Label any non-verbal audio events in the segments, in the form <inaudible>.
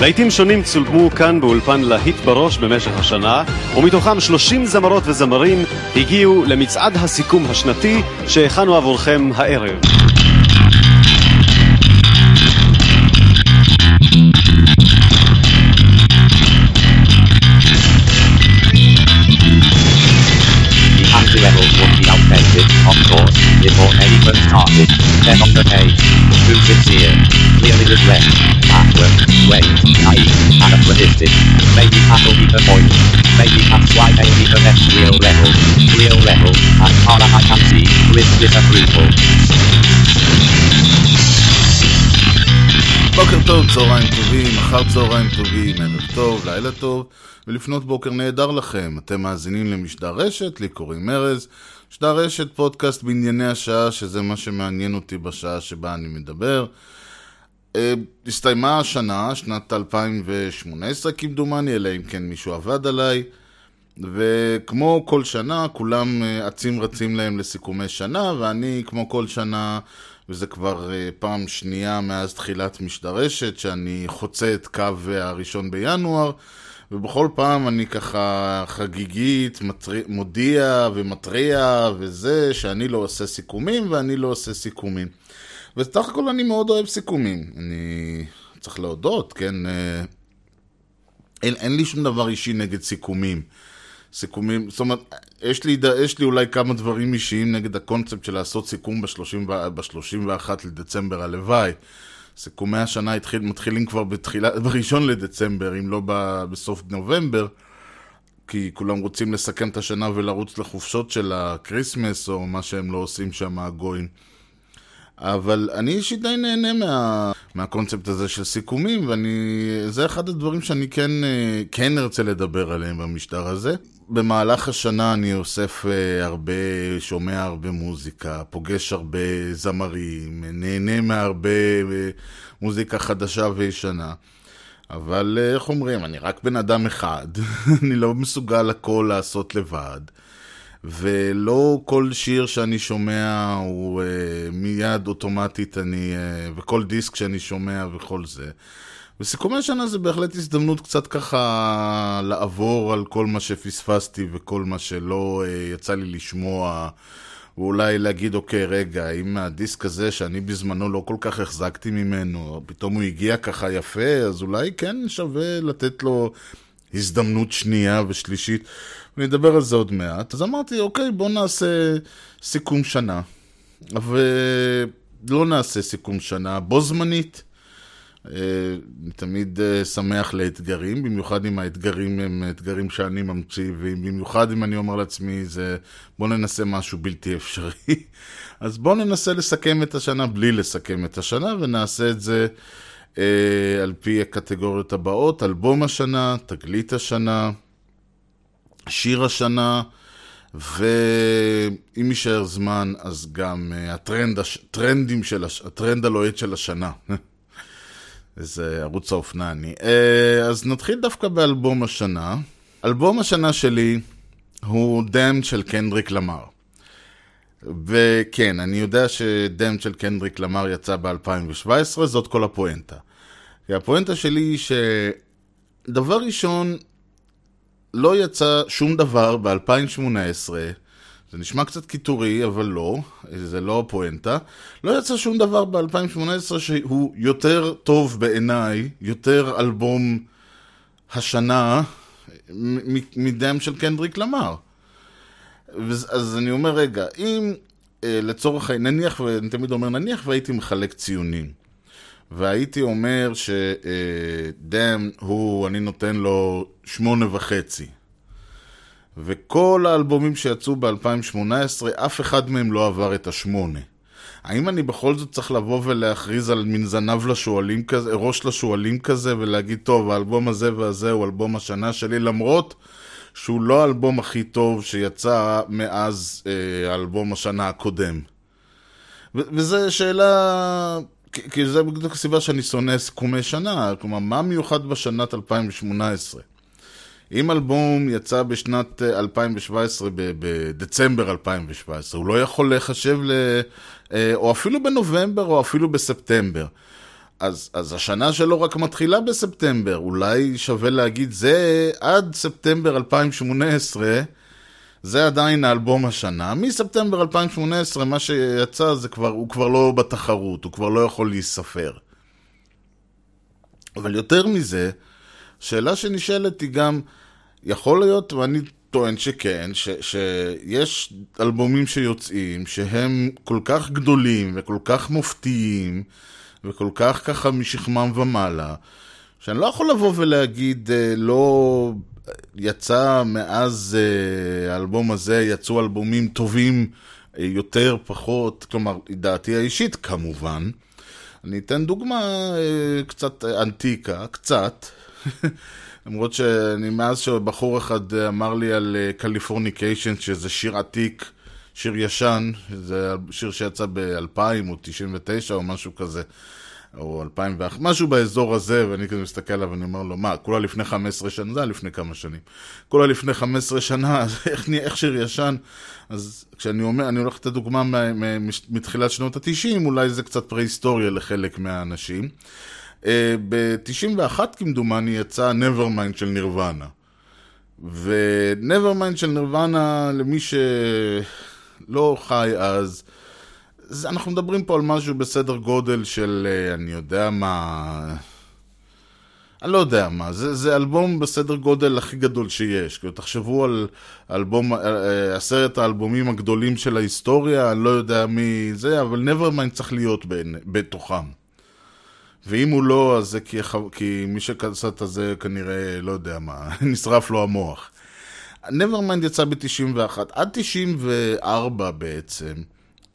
להיטים שונים צולמו כאן באולפן להיט בראש במשך השנה, ומתוכם 30 זמרות וזמרים הגיעו למצעד הסיכום השנתי שהכנו עבורכם הערב. The before started. Then on the page, too sincere, clearly regret, backward, wait, naive, anachronistic. Maybe that'll be the point. Maybe that's why need the next real level. Real level, as far as I can see, with disapproval. בוקר טוב, צהריים טובים, אחר צהריים טובים, ערב טוב, לילה טוב, ולפנות בוקר נהדר לכם. אתם מאזינים למשדר רשת, לי קוראים ארז. משדר רשת, פודקאסט בענייני השעה, שזה מה שמעניין אותי בשעה שבה אני מדבר. אה, הסתיימה השנה, שנת 2018 כמדומני, אלא אם כן מישהו עבד עליי. וכמו כל שנה, כולם אה, אצים רצים להם לסיכומי שנה, ואני, כמו כל שנה, וזה כבר אה, פעם שנייה מאז תחילת משדרשת, שאני חוצה את קו הראשון בינואר, ובכל פעם אני ככה חגיגית מטר... מודיע ומתריע וזה, שאני לא עושה סיכומים ואני לא עושה סיכומים. וסך הכל אני מאוד אוהב סיכומים. אני צריך להודות, כן? אה, אין, אין לי שום דבר אישי נגד סיכומים. סיכומים, זאת אומרת, יש לי, יש לי אולי כמה דברים אישיים נגד הקונספט של לעשות סיכום ב-31 לדצמבר, הלוואי. סיכומי השנה התחיל, מתחילים כבר בתחילה, <laughs> בראשון לדצמבר, אם לא ב, בסוף נובמבר, כי כולם רוצים לסכם את השנה ולרוץ לחופשות של ה Christmas, או מה שהם לא עושים שם, הגויים. אבל אני אישית די נהנה מה, מהקונספט הזה של סיכומים, וזה אחד הדברים שאני כן, כן ארצה לדבר עליהם במשטר הזה. במהלך השנה אני אוסף הרבה, שומע הרבה מוזיקה, פוגש הרבה זמרים, נהנה מהרבה מוזיקה חדשה וישנה. אבל איך אומרים, אני רק בן אדם אחד, <laughs> אני לא מסוגל הכל לעשות לבד. ולא כל שיר שאני שומע הוא uh, מיד אוטומטית אני, uh, וכל דיסק שאני שומע וכל זה. וסיכומי שנה זה בהחלט הזדמנות קצת ככה לעבור על כל מה שפספסתי וכל מה שלא uh, יצא לי לשמוע, ואולי להגיד, אוקיי, רגע, אם הדיסק הזה שאני בזמנו לא כל כך החזקתי ממנו, פתאום הוא הגיע ככה יפה, אז אולי כן שווה לתת לו הזדמנות שנייה ושלישית. ונדבר על זה עוד מעט. אז אמרתי, אוקיי, בוא נעשה סיכום שנה. ולא נעשה סיכום שנה בו זמנית. אני תמיד שמח לאתגרים, במיוחד אם האתגרים הם אתגרים שאני ממציא, ובמיוחד אם אני אומר לעצמי, זה בוא ננסה משהו בלתי אפשרי. <laughs> אז בוא ננסה לסכם את השנה בלי לסכם את השנה, ונעשה את זה אה, על פי הקטגוריות הבאות, אלבום השנה, תגלית השנה, שיר השנה, ואם יישאר זמן, אז גם uh, הטרנד, הטרנדים של, הש... הטרנד הלוהט של השנה. <laughs> איזה ערוץ האופנה אני. Uh, אז נתחיל דווקא באלבום השנה. אלבום השנה שלי הוא דם של קנדריק למר. וכן, אני יודע שדם של קנדריק למר יצא ב-2017, זאת כל הפואנטה. הפואנטה שלי היא שדבר ראשון, לא יצא שום דבר ב-2018, זה נשמע קצת קיטורי, אבל לא, זה לא הפואנטה. לא יצא שום דבר ב-2018 שהוא יותר טוב בעיניי, יותר אלבום השנה מדם של קנדריק למר. אז אני אומר, רגע, אם לצורך העניין, נניח, ואני תמיד אומר נניח, והייתי מחלק ציונים. והייתי אומר שדאם הוא, אני נותן לו שמונה וחצי. וכל האלבומים שיצאו ב-2018, אף אחד מהם לא עבר את השמונה. האם אני בכל זאת צריך לבוא ולהכריז על מין זנב לשועלים כזה, ראש לשועלים כזה, ולהגיד, טוב, האלבום הזה והזה הוא אלבום השנה שלי, למרות שהוא לא האלבום הכי טוב שיצא מאז אה, האלבום השנה הקודם. וזו שאלה כי זה בדיוק הסיבה שאני שונא סיכומי שנה, כלומר, מה מיוחד בשנת 2018? אם אלבום יצא בשנת 2017, בדצמבר 2017, הוא לא יכול להיחשב ל... או אפילו בנובמבר או אפילו בספטמבר. אז, אז השנה שלו רק מתחילה בספטמבר, אולי שווה להגיד זה עד ספטמבר 2018, זה עדיין האלבום השנה. מספטמבר 2018 מה שיצא זה כבר, הוא כבר לא בתחרות, הוא כבר לא יכול להיספר. אבל יותר מזה, שאלה שנשאלת היא גם, יכול להיות, ואני טוען שכן, ש, שיש אלבומים שיוצאים שהם כל כך גדולים וכל כך מופתיים וכל כך ככה משכמם ומעלה, שאני לא יכול לבוא ולהגיד, אה, לא יצא מאז אה, האלבום הזה, יצאו אלבומים טובים אה, יותר, פחות, כלומר, דעתי האישית כמובן. אני אתן דוגמה קצת אנטיקה, קצת. <laughs> למרות שאני, מאז שבחור אחד אמר לי על Californication, שזה שיר עתיק, שיר ישן, זה שיר שיצא ב-2000 או 99 או משהו כזה, או 2001, משהו באזור הזה, ואני כזה מסתכל עליו ואני אומר לו, מה, כולה לפני 15 שנה? זה היה לפני כמה שנים. כולה לפני 15 שנה, <laughs> אז איך, איך שיר ישן? אז כשאני אומר, אני הולך לתת דוגמה מתחילת שנות ה-90, אולי זה קצת פרה-היסטוריה לחלק מהאנשים. אה, ב-91 כמדומני יצא Nevermind של נירוונה. ו-Nevermind של נירוונה, למי שלא חי אז, אנחנו מדברים פה על משהו בסדר גודל של, אה, אני יודע מה... אני לא יודע מה, זה, זה אלבום בסדר גודל הכי גדול שיש. כאילו, תחשבו על אלבום, אה, עשרת האלבומים הגדולים של ההיסטוריה, אני לא יודע מי זה, אבל Nevermind צריך להיות בין, בתוכם. ואם הוא לא, אז זה כי, כי מי שעשה את זה כנראה, לא יודע מה, <laughs> נשרף לו המוח. Nevermind יצא ב-91, עד 94 בעצם,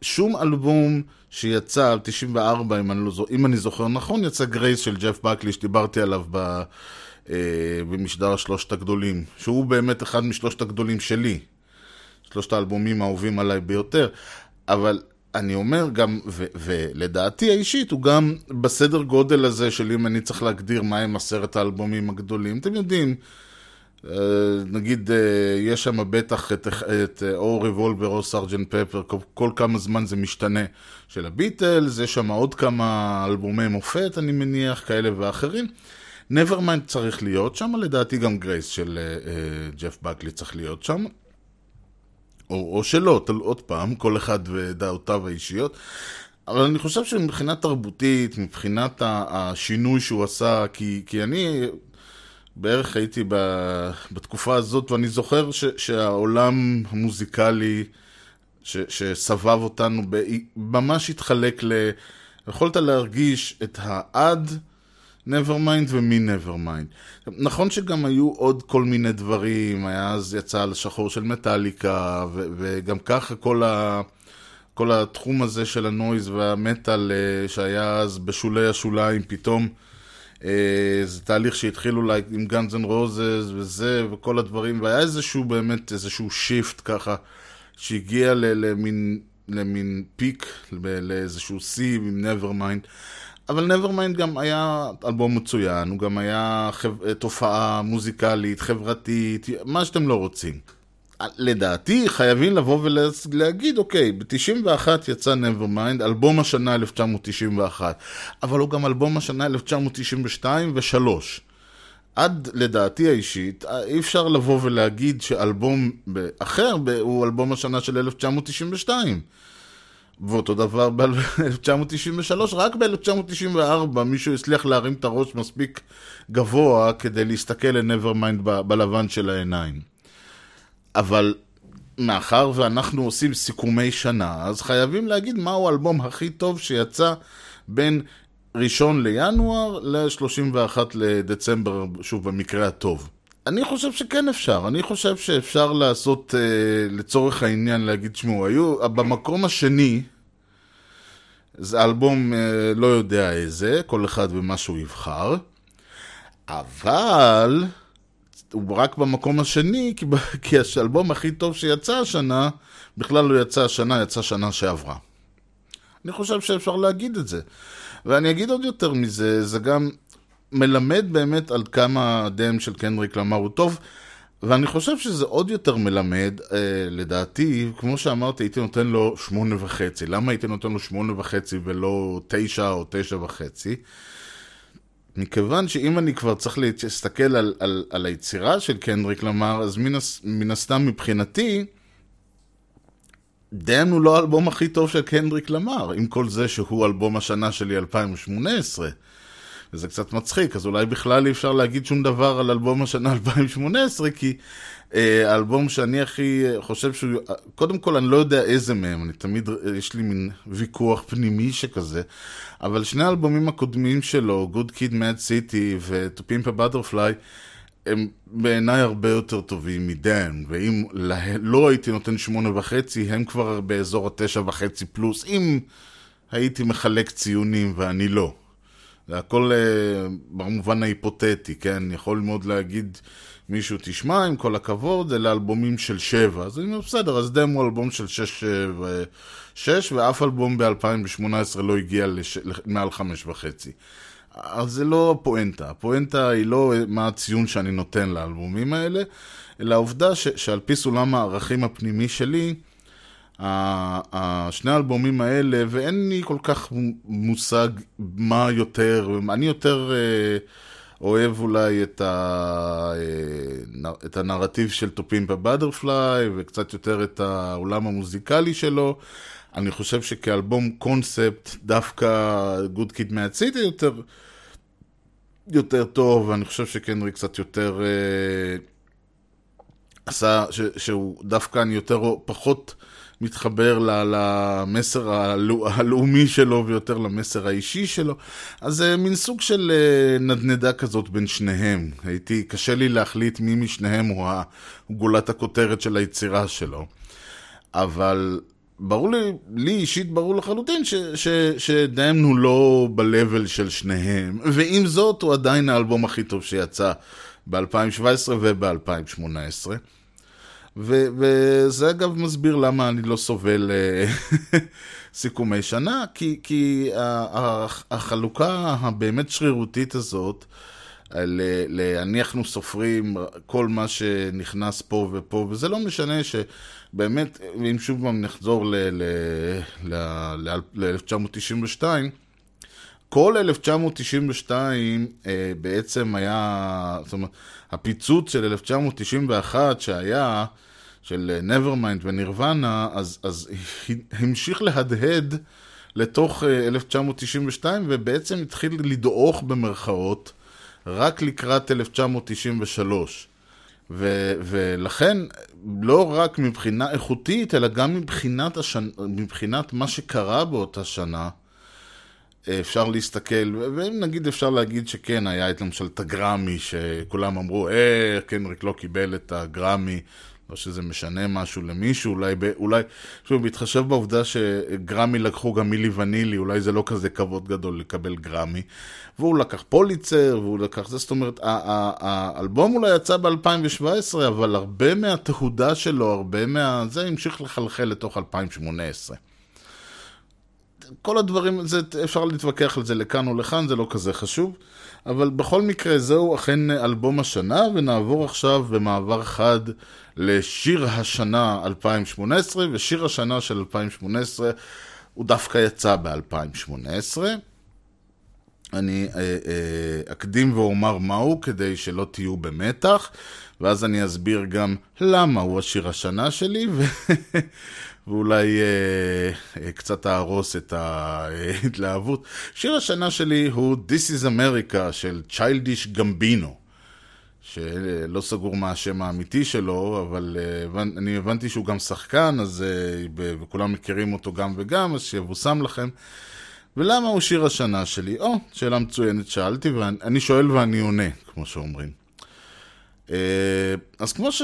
שום אלבום שיצא, 94 אם אני, לא, אם אני זוכר נכון, יצא גרייס של ג'ף בקלי שדיברתי עליו ב, אה, במשדר שלושת הגדולים, שהוא באמת אחד משלושת הגדולים שלי, שלושת האלבומים האהובים עליי ביותר, אבל אני אומר גם, ו- ולדעתי האישית, הוא גם בסדר גודל הזה של אם אני צריך להגדיר מהם עשרת האלבומים הגדולים. אתם יודעים, נגיד, אה, יש שם בטח את, את או ריבולבר או סארג'נט פפר, כל, כל כמה זמן זה משתנה. של הביטלס, יש שם עוד כמה אלבומי מופת, אני מניח, כאלה ואחרים. Nevermind צריך להיות שם, לדעתי גם גרייס של ג'ף בקלי צריך להיות שם. או, או שלא, תל, עוד פעם, כל אחד ודעותיו האישיות. אבל אני חושב שמבחינה תרבותית, מבחינת השינוי שהוא עשה, כי, כי אני בערך הייתי ב, בתקופה הזאת, ואני זוכר ש, שהעולם המוזיקלי ש, שסבב אותנו ב, ממש התחלק ל... יכולת להרגיש את העד Nevermind ומי-Nevermind. נכון שגם היו עוד כל מיני דברים, היה אז יצא השחור של מטאליקה, ו- וגם ככה כל, ה- כל התחום הזה של ה noise והמטאל אה, שהיה אז בשולי השוליים, פתאום זה תהליך שהתחיל אולי עם Guns N' Roses וזה וכל הדברים, והיה איזשהו באמת, איזשהו shift ככה, שהגיע למין, למין פיק, לאיזשהו שיא עם Nevermind. אבל Nevermind גם היה אלבום מצוין, הוא גם היה חב... תופעה מוזיקלית, חברתית, מה שאתם לא רוצים. לדעתי חייבים לבוא ולהגיד, אוקיי, ב-91 יצא Nevermind, אלבום השנה 1991, אבל הוא גם אלבום השנה 1992 ו-3. עד לדעתי האישית, אי אפשר לבוא ולהגיד שאלבום אחר הוא אלבום השנה של 1992. ואותו דבר ב-1993, רק ב-1994 מישהו הצליח להרים את הראש מספיק גבוה כדי להסתכל ל-Nevermind בלבן של העיניים. אבל מאחר ואנחנו עושים סיכומי שנה, אז חייבים להגיד מהו האלבום הכי טוב שיצא בין ראשון לינואר ל-31 לדצמבר, שוב, במקרה הטוב. אני חושב שכן אפשר, אני חושב שאפשר לעשות, uh, לצורך העניין, להגיד, שמעו, היו, במקום השני, זה אלבום uh, לא יודע איזה, כל אחד ומה שהוא יבחר, אבל הוא רק במקום השני, כי, <laughs> כי האלבום הכי טוב שיצא השנה, בכלל לא יצא השנה, יצא שנה שעברה. אני חושב שאפשר להגיד את זה. ואני אגיד עוד יותר מזה, זה גם מלמד באמת על כמה הדם של קנדריק למר הוא טוב. ואני חושב שזה עוד יותר מלמד, אה, לדעתי, כמו שאמרתי, הייתי נותן לו שמונה וחצי. למה הייתי נותן לו שמונה וחצי ולא תשע או תשע וחצי? מכיוון שאם אני כבר צריך להסתכל על, על, על היצירה של קנדריק למר, אז מן, מן הסתם מבחינתי, דאם הוא לא האלבום הכי טוב של קנדריק למר, עם כל זה שהוא אלבום השנה שלי 2018. וזה קצת מצחיק, אז אולי בכלל אי אפשר להגיד שום דבר על אלבום השנה 2018, כי האלבום שאני הכי אה, חושב שהוא... אה, קודם כל, אני לא יודע איזה מהם, אני תמיד, אה, יש לי מין ויכוח פנימי שכזה, אבל שני האלבומים הקודמים שלו, Good Kid Mad City ו-To Pimp a Butterfly, הם בעיניי הרבה יותר טובים מדן, ואם לה, לא הייתי נותן שמונה וחצי, הם כבר באזור התשע וחצי פלוס, אם הייתי מחלק ציונים ואני לא. זה הכל אה, במובן ההיפותטי, כן? יכול מאוד להגיד מישהו, תשמע, עם כל הכבוד, אלה אלבומים של שבע. אז אני אומר, בסדר, אז הוא אלבום של שש, אה, ו... שש ואף אלבום ב-2018 לא הגיע לש... מעל חמש וחצי. אז זה לא הפואנטה. הפואנטה היא לא מה הציון שאני נותן לאלבומים האלה, אלא העובדה ש... שעל פי סולם הערכים הפנימי שלי, ה- ה- שני האלבומים האלה, ואין לי כל כך מושג מה יותר, אני יותר אה, אוהב אולי את, ה, אה, את הנרטיב של טופים בבאדרפליי, וקצת יותר את העולם המוזיקלי שלו. אני חושב שכאלבום קונספט, דווקא Kid Mad City יותר, יותר טוב, ואני חושב שקנרי קצת יותר אה, עשה, ש, שהוא דווקא אני יותר, פחות מתחבר למסר הלא, הלאומי שלו ויותר למסר האישי שלו. אז זה מין סוג של אה, נדנדה כזאת בין שניהם. הייתי, קשה לי להחליט מי משניהם הוא, גולת הכותרת של היצירה שלו. אבל ברור לי, לי אישית ברור לחלוטין ש, ש, הוא לא ב-level של שניהם, ועם זאת הוא עדיין האלבום הכי טוב שיצא ב-2017 וב-2018. ו- וזה אגב מסביר למה אני לא סובל אה, <laughs> סיכומי שנה, כי, כי החלוקה הבאמת שרירותית הזאת, ל- ל- אנחנו סופרים כל מה שנכנס פה ופה, וזה לא משנה שבאמת, אם שוב פעם נחזור ל-1992, כל 1992 אה, בעצם היה, זאת אומרת, הפיצוץ של 1991 שהיה, של Nevermind ונירוונה, אז, אז <laughs> המשיך להדהד לתוך 1992 ובעצם התחיל לדעוך במרכאות רק לקראת 1993. ו- ולכן, לא רק מבחינה איכותית, אלא גם מבחינת, השנ... מבחינת מה שקרה באותה שנה, אפשר להסתכל, ואם נגיד אפשר להגיד שכן, היה את למשל את הגרמי, שכולם אמרו, אה, קנריק לא קיבל את הגרמי, לא שזה משנה משהו למישהו, אולי, אולי, שוב, בהתחשב בעובדה שגרמי לקחו גם מילי ונילי, אולי זה לא כזה כבוד גדול לקבל גרמי, והוא לקח פוליצר, והוא לקח זה, זאת אומרת, האלבום אולי יצא ב-2017, אבל הרבה מהתהודה שלו, הרבה מה... זה המשיך לחלחל לתוך 2018. כל הדברים, זה, אפשר להתווכח על זה לכאן או לכאן, זה לא כזה חשוב. אבל בכל מקרה, זהו אכן אלבום השנה, ונעבור עכשיו במעבר חד לשיר השנה 2018, ושיר השנה של 2018 הוא דווקא יצא ב-2018. אני אה, אה, אקדים ואומר מהו, כדי שלא תהיו במתח, ואז אני אסביר גם למה הוא השיר השנה שלי, ו... ואולי אה, אה, קצת אהרוס את ההתלהבות. <laughs> שיר השנה שלי הוא This is America של צ'יילדיש גמבינו, שלא סגור מה השם האמיתי שלו, אבל אה, אני הבנתי שהוא גם שחקן, אז אה, וכולם מכירים אותו גם וגם, אז שיבושם לכם. ולמה הוא שיר השנה שלי? או, שאלה מצוינת שאלתי, ואני שואל ואני עונה, כמו שאומרים. אה, אז כמו ש...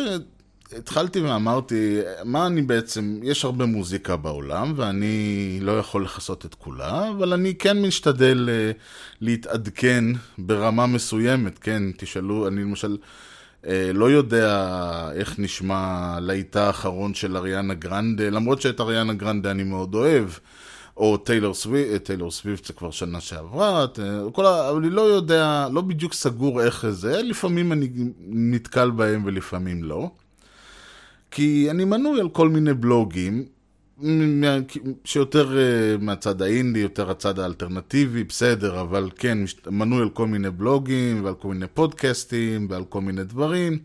התחלתי ואמרתי, מה אני בעצם, יש הרבה מוזיקה בעולם, ואני לא יכול לכסות את כולה, אבל אני כן משתדל אה, להתעדכן ברמה מסוימת, כן, תשאלו, אני למשל אה, לא יודע איך נשמע להיטה האחרון של אריאנה גרנדה, למרות שאת אריאנה גרנדה אני מאוד אוהב, או טיילור סוויפט, טיילור סוויפט זה כבר שנה שעברה, כל ה... אבל אני לא יודע, לא בדיוק סגור איך זה, לפעמים אני נתקל בהם ולפעמים לא. כי אני מנוי על כל מיני בלוגים, שיותר אה, מהצד האינדי, יותר הצד האלטרנטיבי, בסדר, אבל כן, מנוי על כל מיני בלוגים ועל כל מיני פודקאסטים ועל כל מיני דברים.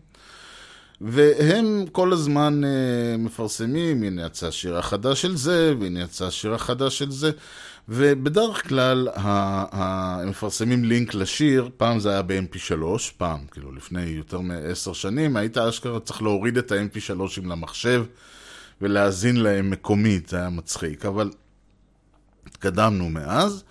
והם כל הזמן אה, מפרסמים, הנה יצא השיר החדש של זה, והנה יצא השיר החדש של זה, ובדרך כלל הם מפרסמים לינק לשיר, פעם זה היה ב-MP3, פעם, כאילו לפני יותר מעשר שנים, היית אשכרה צריך להוריד את ה-MP3 למחשב ולהאזין להם מקומית, זה היה מצחיק, אבל התקדמנו מאז.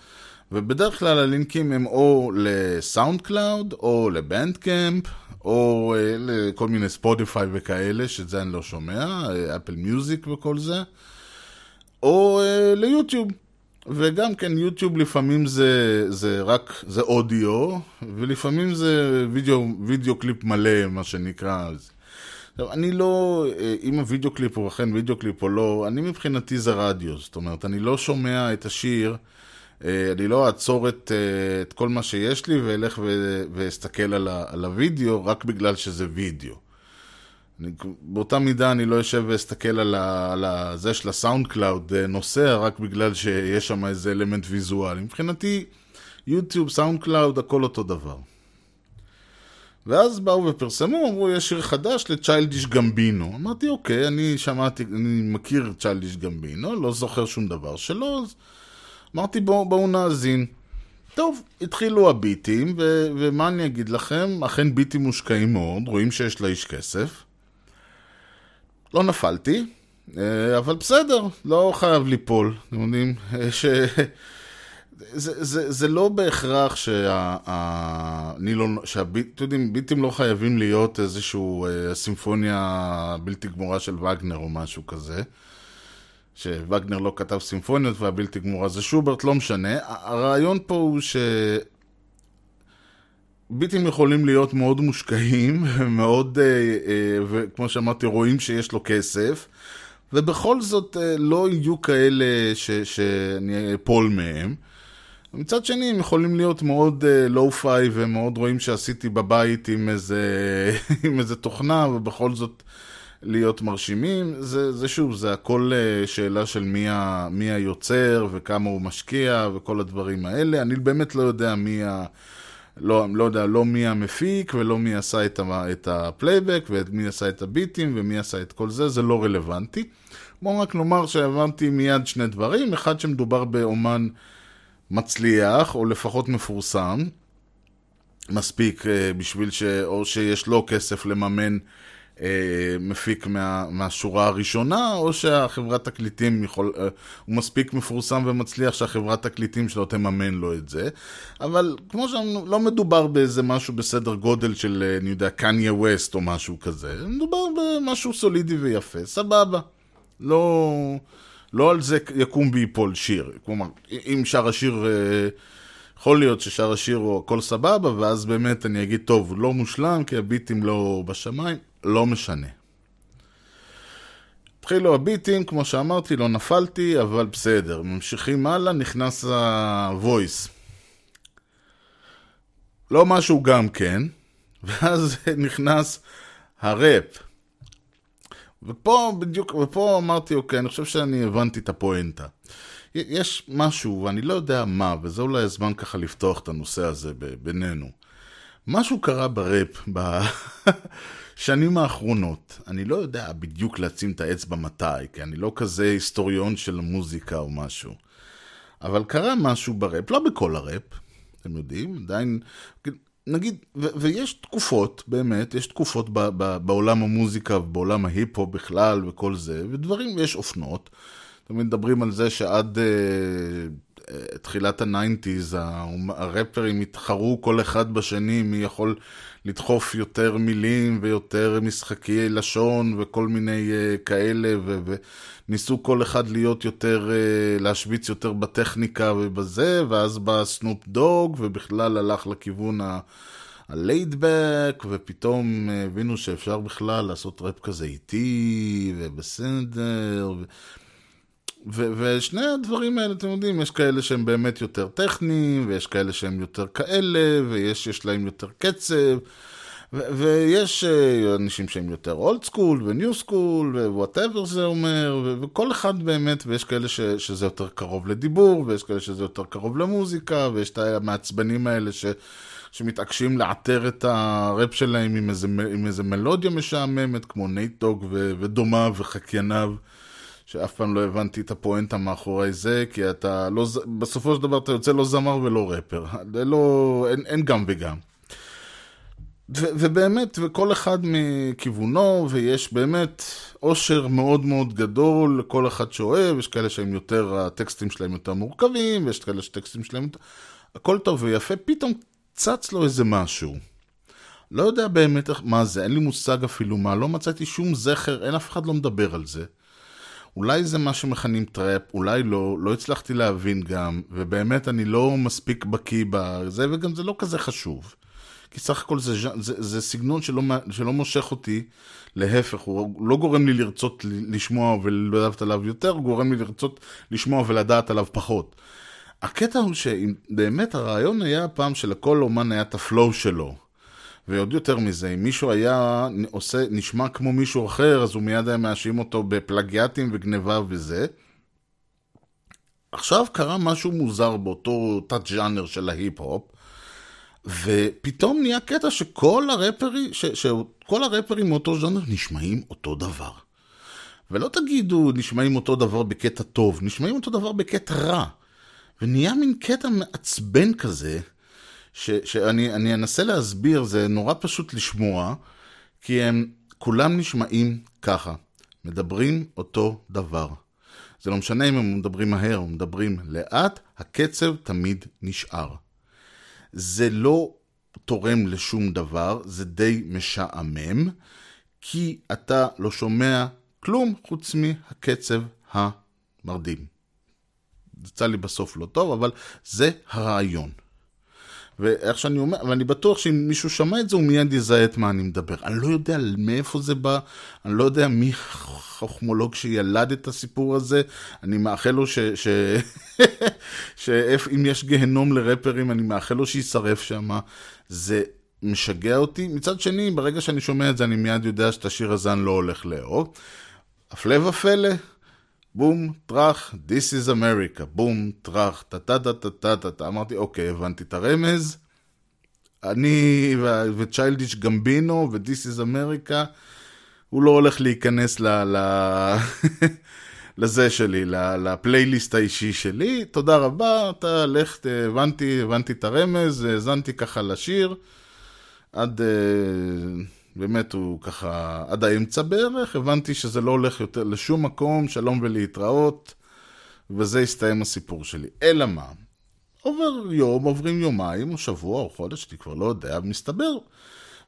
ובדרך כלל הלינקים הם או ל SoundCloud, או ל Bandcamp, או אה, לכל מיני Spotify וכאלה, שאת זה אני לא שומע, Apple Music וכל זה, או אה, ליוטיוב. וגם כן, יוטיוב לפעמים זה, זה רק, זה אודיו, ולפעמים זה וידאו, וידאו קליפ מלא, מה שנקרא. עכשיו, אני לא, אה, אם הוידאו קליפ הוא אכן וידאו קליפ או לא, אני מבחינתי זה רדיו, זאת אומרת, אני לא שומע את השיר, אה, אני לא אעצור את, אה, את כל מה שיש לי ואלך ואסתכל על, על הוידאו רק בגלל שזה וידאו. אני, באותה מידה אני לא אשב ואסתכל על, על זה של ה SoundCloud אה, נוסע רק בגלל שיש שם איזה אלמנט ויזואלי. מבחינתי, יוטיוב, SoundCloud, הכל אותו דבר. ואז באו ופרסמו, אמרו, יש שיר חדש לצ'יילדיש גמבינו. אמרתי, אוקיי, אני שמעתי, אני מכיר צ'יילדיש גמבינו, לא זוכר שום דבר שלו, אז אמרתי, בואו בוא נאזין. טוב, התחילו הביטים, ו- ומה אני אגיד לכם? אכן ביטים מושקעים מאוד, רואים שיש לאיש כסף. לא נפלתי, אה, אבל בסדר, לא חייב ליפול, אתם יודעים, אה, ש... זה, זה, זה לא בהכרח שה... ה- אני לא... שהביט... אתם ביטים לא חייבים להיות איזשהו אה, סימפוניה בלתי גמורה של וגנר או משהו כזה. שווגנר לא כתב סימפוניות והבלתי גמורה זה שוברט, לא משנה. הרעיון פה הוא ש... ביטים יכולים להיות מאוד מושקעים, <laughs> מאוד, אה, אה, וכמו שאמרתי, רואים שיש לו כסף, ובכל זאת אה, לא יהיו כאלה ש, שאני אפול מהם. מצד שני, הם יכולים להיות מאוד lo-fi אה, ומאוד רואים שעשיתי בבית עם איזה, <laughs> עם איזה תוכנה, ובכל זאת להיות מרשימים. זה, זה שוב, זה הכל אה, שאלה של מי, ה, מי היוצר וכמה הוא משקיע וכל הדברים האלה. אני באמת לא יודע מי ה... לא, לא יודע, לא מי המפיק ולא מי עשה את, ה, את הפלייבק ומי עשה את הביטים ומי עשה את כל זה, זה לא רלוונטי. בואו רק נאמר שהבנתי מיד שני דברים, אחד שמדובר באומן מצליח, או לפחות מפורסם, מספיק אה, בשביל ש... או שיש לו כסף לממן אה, מפיק מה, מהשורה הראשונה, או שהחברת תקליטים יכול... אה, הוא מספיק מפורסם ומצליח שהחברת תקליטים שלו תממן לו את זה. אבל כמו שאמרנו, לא מדובר באיזה משהו בסדר גודל של, אה, אני יודע, קניה ווסט או משהו כזה. מדובר במשהו סולידי ויפה, סבבה. לא... לא על זה יקום ויפול שיר. כלומר, אם שר השיר, יכול להיות ששר השיר הוא הכל סבבה, ואז באמת אני אגיד, טוב, לא מושלם, כי הביטים לא בשמיים, לא משנה. התחילו הביטים, כמו שאמרתי, לא נפלתי, אבל בסדר. ממשיכים הלאה, נכנס ה-voice. לא משהו גם כן, <laughs> ואז נכנס הראפ. ופה בדיוק, ופה אמרתי, אוקיי, אני חושב שאני הבנתי את הפואנטה. יש משהו, ואני לא יודע מה, וזה אולי הזמן ככה לפתוח את הנושא הזה בינינו. משהו קרה בראפ <laughs> בשנים האחרונות. אני לא יודע בדיוק לשים את האצבע מתי, כי אני לא כזה היסטוריון של מוזיקה או משהו. אבל קרה משהו בראפ, לא בכל הראפ, אתם יודעים, עדיין... נגיד, ו- ויש תקופות, באמת, יש תקופות ב- ב- בעולם המוזיקה ובעולם ההיפ-הופ בכלל וכל זה, ודברים, יש אופנות. תמיד מדברים על זה שעד אה, אה, תחילת ה nineties, הראפרים התחרו כל אחד בשני, מי יכול לדחוף יותר מילים ויותר משחקי לשון וכל מיני אה, כאלה, ו- וניסו כל אחד להיות יותר, אה, להשוויץ יותר בטכניקה ובזה, ואז בא סנופ דוג, ובכלל הלך לכיוון ה... ה laid back, ופתאום הבינו שאפשר בכלל לעשות ראפ כזה איטי, ובסדר. ו... ושני הדברים האלה, אתם יודעים, יש כאלה שהם באמת יותר טכניים, ויש כאלה שהם יותר כאלה, ויש יש להם יותר קצב, ו- ויש אה, אנשים שהם יותר old school ו new school, ו whatever זה אומר, ו- וכל אחד באמת, ויש כאלה ש- שזה יותר קרוב לדיבור, ויש כאלה שזה יותר קרוב למוזיקה, ויש את המעצבנים האלה ש... שמתעקשים לעטר את הראפ שלהם עם איזה, עם איזה מלודיה משעממת, כמו נייט דוג ודומיו וחקייניו. שאף פעם לא הבנתי את הפואנטה מאחורי זה, כי אתה לא, בסופו של דבר אתה יוצא לא זמר ולא רפר. זה לא, אין, אין גם וגם. ו, ובאמת, וכל אחד מכיוונו, ויש באמת אושר מאוד מאוד גדול לכל אחד שאוהב, יש כאלה שהם יותר, הטקסטים שלהם יותר מורכבים, ויש כאלה שהטקסטים שלהם יותר... הכל טוב ויפה, פתאום צץ לו איזה משהו. לא יודע באמת מה זה, אין לי מושג אפילו מה, לא מצאתי שום זכר, אין אף אחד לא מדבר על זה. אולי זה מה שמכנים trap, אולי לא, לא הצלחתי להבין גם, ובאמת אני לא מספיק בקיא בזה, וגם זה לא כזה חשוב. כי סך הכל זה, זה, זה סגנון שלא, שלא מושך אותי, להפך, הוא לא גורם לי לרצות לשמוע ולדעת עליו יותר, הוא גורם לי לרצות לשמוע ולדעת עליו פחות. הקטע הוא שבאמת הרעיון היה פעם שלכל אומן היה את ה flow שלו. ועוד יותר מזה, אם מישהו היה עושה, נשמע כמו מישהו אחר, אז הוא מיד היה מאשים אותו בפלגיאטים וגניבה וזה. עכשיו קרה משהו מוזר באותו תת-ג'אנר של ההיפ-הופ, ופתאום נהיה קטע שכל הרפרים, ש, שכל הרפרים מאותו ז'אנר נשמעים אותו דבר. ולא תגידו נשמעים אותו דבר בקטע טוב, נשמעים אותו דבר בקטע רע. ונהיה מין קטע מעצבן כזה, ש, שאני אני אנסה להסביר, זה נורא פשוט לשמוע, כי הם כולם נשמעים ככה, מדברים אותו דבר. זה לא משנה אם הם מדברים מהר או מדברים לאט, הקצב תמיד נשאר. זה לא תורם לשום דבר, זה די משעמם, כי אתה לא שומע כלום חוץ מהקצב המרדים. יצא לי בסוף לא טוב, אבל זה הרעיון. ואיך שאני אומר, ואני בטוח שאם מישהו שמע את זה, הוא מיד יזהה את מה אני מדבר. אני לא יודע מאיפה זה בא, אני לא יודע מי חוכמולוג שילד את הסיפור הזה, אני מאחל לו ש... ש... <laughs> שאם יש גיהנום לרפרים, אני מאחל לו שישרף שם. זה משגע אותי. מצד שני, ברגע שאני שומע את זה, אני מיד יודע שאת השיר הזה אני לא הולך לאהוב. הפלא ופלא, בום, טראח, This is America, בום, טראח, טה-טה-טה-טה-טה-טה. אמרתי, אוקיי, הבנתי את הרמז. אני וצ'יילדיש גמבינו ו-This is America, הוא לא הולך להיכנס ל... ל... <laughs> לזה שלי, לפלייליסט האישי שלי. תודה רבה, אתה לך, הבנתי, הבנתי את הרמז, האזנתי ככה לשיר. עד... באמת הוא ככה, עד האמצע בערך, הבנתי שזה לא הולך יותר לשום מקום, שלום ולהתראות, וזה הסתיים הסיפור שלי. אלא מה? עובר יום, עוברים יומיים, או שבוע, או חודש, אני כבר לא יודע, מסתבר.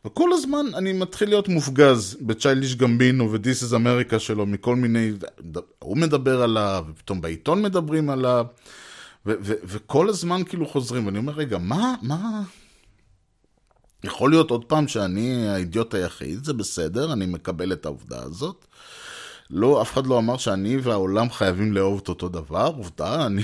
וכל הזמן אני מתחיל להיות מופגז בצ'ייליש גמבינו ו-This is America שלו מכל מיני, הוא מדבר עליו, ופתאום בעיתון מדברים עליו, ו- ו- וכל הזמן כאילו חוזרים, ואני אומר, רגע, מה, מה... יכול להיות עוד פעם שאני האידיוט היחיד, זה בסדר, אני מקבל את העובדה הזאת. לא, אף אחד לא אמר שאני והעולם חייבים לאהוב את אותו דבר, עובדה, אני,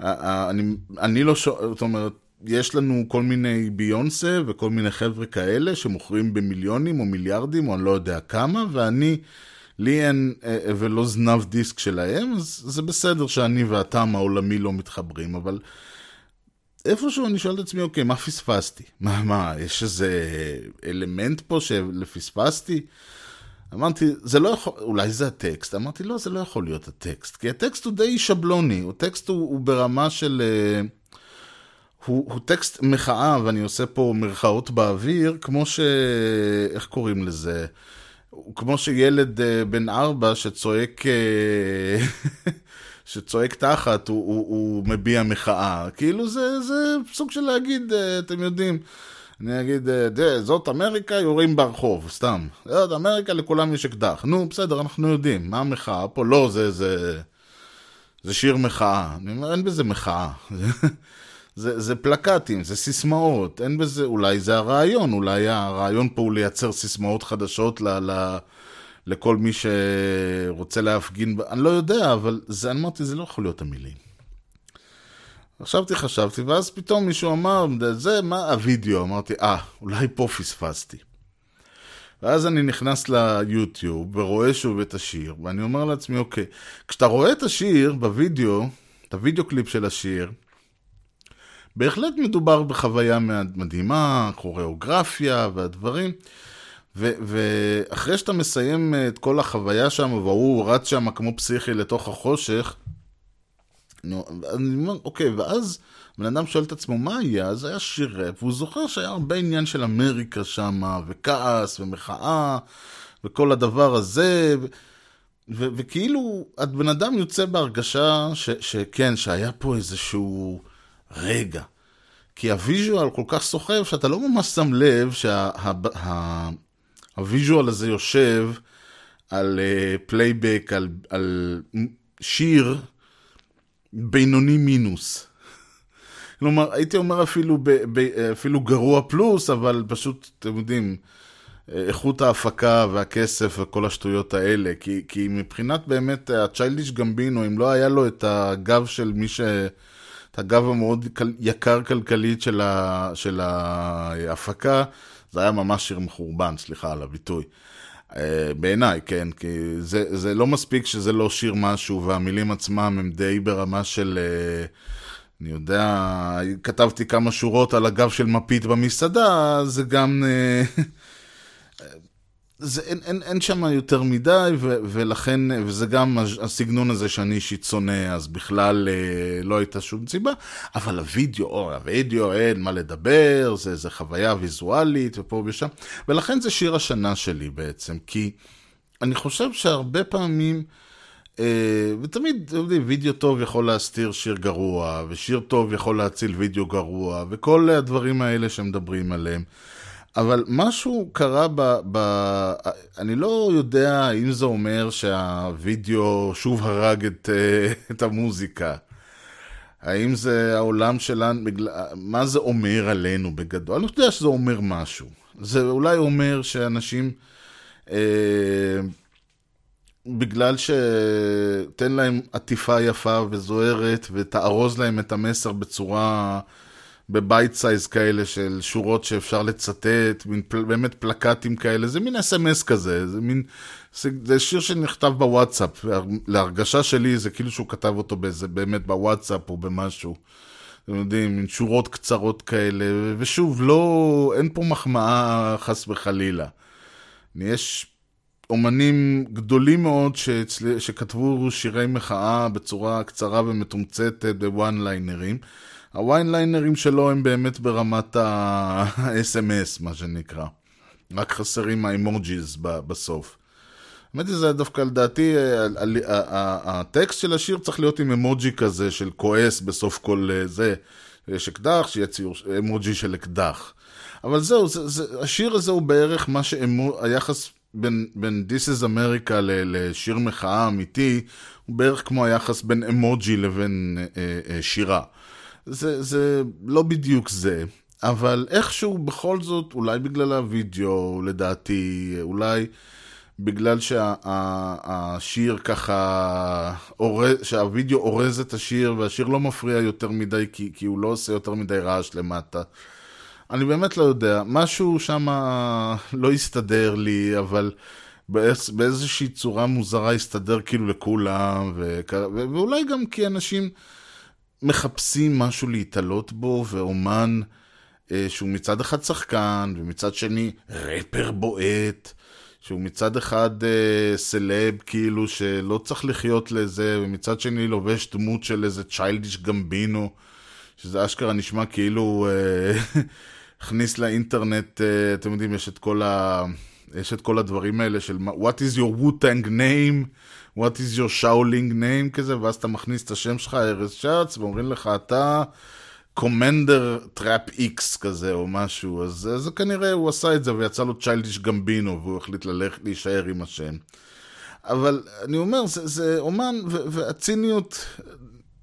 אני, אני לא שואל, זאת אומרת, יש לנו כל מיני ביונסה וכל מיני חבר'ה כאלה שמוכרים במיליונים או מיליארדים או אני לא יודע כמה, ואני, לי אין ולא זנב דיסק שלהם, אז זה בסדר שאני והטעם העולמי לא מתחברים, אבל איפשהו אני שואל את עצמי, אוקיי, מה פספסתי? מה, מה, יש איזה אלמנט פה שפספסתי? אמרתי, זה לא יכול, אולי זה הטקסט. אמרתי, לא, זה לא יכול להיות הטקסט, כי הטקסט הוא די שבלוני, הטקסט הוא, הוא ברמה של... הוא, הוא טקסט מחאה, ואני עושה פה מרכאות באוויר, כמו ש... איך קוראים לזה? כמו שילד בן ארבע שצועק... <laughs> שצועק תחת, הוא, הוא, הוא מביע מחאה. כאילו זה, זה סוג של להגיד, אתם יודעים, אני אגיד, זאת אמריקה, יורים ברחוב, סתם. זאת אמריקה, לכולם יש אקדח. נו, בסדר, אנחנו יודעים. מה המחאה פה? לא, זה, זה, זה שיר מחאה. אני אומר, אין בזה מחאה. <laughs> זה, זה פלקטים, זה סיסמאות, אין בזה, אולי זה הרעיון, אולי הרעיון פה הוא לייצר סיסמאות חדשות ל... ל לכל מי שרוצה להפגין, אני לא יודע, אבל זה, אני אמרתי, זה לא יכול להיות המילים. חשבתי, חשבתי, ואז פתאום מישהו אמר, זה, מה הווידאו? אמרתי, אה, אולי פה פספסתי. ואז אני נכנס ליוטיוב ורואה שוב את השיר, ואני אומר לעצמי, אוקיי, כשאתה רואה את השיר בווידאו, את הווידאו קליפ של השיר, בהחלט מדובר בחוויה מדהימה, כוריאוגרפיה והדברים, ואחרי שאתה מסיים את כל החוויה שם, והוא רץ שם כמו פסיכי לתוך החושך, נו, אני אומר, אוקיי, ואז בן אדם שואל את עצמו, מה היה? אז היה שיר ראפ, והוא זוכר שהיה הרבה עניין של אמריקה שם, וכעס, ומחאה, וכל הדבר הזה, ו- ו- וכאילו, הבן אדם יוצא בהרגשה ש- שכן, שהיה פה איזשהו רגע. כי ה visual כל כך סוחב, שאתה לא ממש שם לב שה visual הזה יושב על פלייבק, על, על שיר בינוני מינוס. כלומר, הייתי אומר אפילו, ב, ב, אפילו גרוע פלוס, אבל פשוט, אתם יודעים, איכות ההפקה והכסף וכל השטויות האלה. כי, כי מבחינת באמת הצ'יילדיש גמבינו, אם לא היה לו את הגב של מי ש... את הגב המאוד יקר כלכלית של, ה, של ההפקה, זה היה ממש שיר מחורבן, סליחה על הביטוי. Uh, בעיניי, כן, כי זה, זה לא מספיק שזה לא שיר משהו, והמילים עצמם הם די ברמה של, uh, אני יודע, כתבתי כמה שורות על הגב של מפית במסעדה, זה גם... <laughs> זה, אין, אין, אין שם יותר מדי, ו, ולכן, וזה גם הסגנון הזה שאני אישית שונא, אז בכלל אה, לא הייתה שום סיבה, אבל הוידאו, או, הוידאו, אין מה לדבר, זה, זה חוויה ויזואלית ופה ושם, ולכן זה שיר השנה שלי בעצם, כי אני חושב שהרבה פעמים, אה, ותמיד, אתם יודעים, וידאו טוב יכול להסתיר שיר גרוע, ושיר טוב יכול להציל וידאו גרוע, וכל הדברים האלה שמדברים עליהם. אבל משהו קרה ב, ב... אני לא יודע האם זה אומר שהווידאו שוב הרג את, את המוזיקה. האם זה העולם שלנו. מה זה אומר עלינו בגדול? אני לא יודע שזה אומר משהו. זה אולי אומר שאנשים, אה, בגלל שתן להם עטיפה יפה וזוהרת ותארוז להם את המסר בצורה... ב bite size כאלה של שורות שאפשר לצטט, מין פל, באמת פלקטים כאלה, זה מין אס.אם.אס כזה, זה מין, זה, זה שיר שנכתב בוואטסאפ, להרגשה שלי זה כאילו שהוא כתב אותו באיזה, באמת בוואטסאפ או במשהו. אתם יודעים, מין שורות קצרות כאלה, ושוב, לא, אין פה מחמאה חס וחלילה. יש אומנים גדולים מאוד שצל... שכתבו שירי מחאה בצורה קצרה ומתומצתת בוואן ליינרים. הוויין ליינרים שלו הם באמת ברמת ה-SMS, <laughs> מה שנקרא. רק חסרים האמוג'יז בסוף. האמת היא, זה דווקא לדעתי, הטקסט של השיר צריך להיות עם אמוג'י כזה של כועס בסוף כל זה. יש אקדח, שיהיה ציור אמוג'י של אקדח. אבל זהו, זה, זה, השיר הזה הוא בערך מה שהיחס בין, בין This is America לשיר מחאה אמיתי, הוא בערך כמו היחס בין אמוג'י לבין אה, אה, שירה. זה, זה לא בדיוק זה, אבל איכשהו בכל זאת, אולי בגלל הווידאו, לדעתי, אולי בגלל שהשיר שה, ככה, אורז, שהווידאו אורז את השיר והשיר לא מפריע יותר מדי כי, כי הוא לא עושה יותר מדי רעש למטה. אני באמת לא יודע, משהו שם לא הסתדר לי, אבל באיז, באיזושהי צורה מוזרה הסתדר כאילו לכולם, ו, ואולי גם כי אנשים... מחפשים משהו להתעלות בו, ואומן אה, שהוא מצד אחד שחקן, ומצד שני רפר בועט, שהוא מצד אחד אה, סלב, כאילו שלא צריך לחיות לזה, ומצד שני לובש דמות של איזה צ'יילדיש גמבינו, שזה אשכרה נשמע כאילו אה, <laughs> הכניס לאינטרנט, אה, אתם יודעים, יש את כל ה... יש את כל הדברים האלה של What is your Wu-Tang name? What is your Shaolin name כזה, ואז אתה מכניס את השם שלך, ארז שץ, ואומרים לך, אתה Commander Trap X כזה, או משהו, אז זה כנראה הוא עשה את זה, ויצא לו צ'יילדיש גמבינו, והוא החליט ללכת להישאר עם השם. אבל אני אומר, זה, זה אומן, והציניות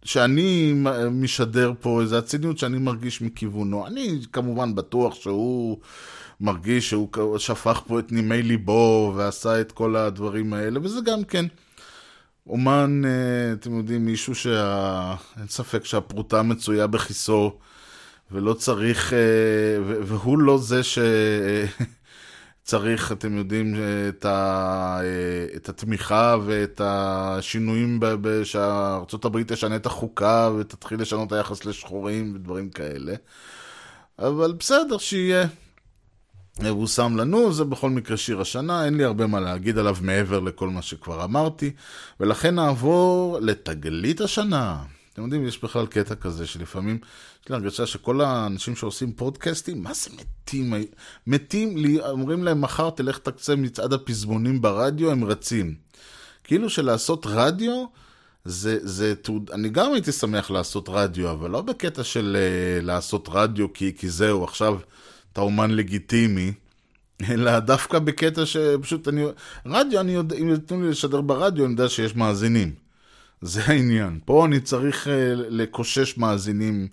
שאני משדר פה, זה הציניות שאני מרגיש מכיוונו. אני כמובן בטוח שהוא מרגיש שהוא שפך פה את נימי ליבו ועשה את כל הדברים האלה, וזה גם כן אומן, אה, אתם יודעים, מישהו שה... ספק שהפרוטה מצויה בכיסו, ולא צריך, אה, והוא לא זה ש... <laughs> צריך, אתם יודעים, את, ה, את התמיכה ואת השינויים ב- שארצות הברית תשנה את החוקה ותתחיל לשנות היחס לשחורים ודברים כאלה. אבל בסדר, שיהיה. הוא שם לנו, זה בכל מקרה שיר השנה, אין לי הרבה מה להגיד עליו מעבר לכל מה שכבר אמרתי, ולכן נעבור לתגלית השנה. אתם יודעים, יש בכלל קטע כזה שלפעמים יש לי הרגשה שכל האנשים שעושים פודקאסטים, מה זה מתים? מתים, לי, אומרים להם מחר תלך תקצה מצעד הפזמונים ברדיו, הם רצים. כאילו שלעשות רדיו, זה, זה תעוד... אני גם הייתי שמח לעשות רדיו, אבל לא בקטע של uh, לעשות רדיו כי, כי זהו, עכשיו אתה אומן לגיטימי, אלא דווקא בקטע שפשוט אני... רדיו, אני יודע, אם יתנו לי לשדר ברדיו, אני יודע שיש מאזינים. זה העניין. פה אני צריך uh, לקושש מאזינים,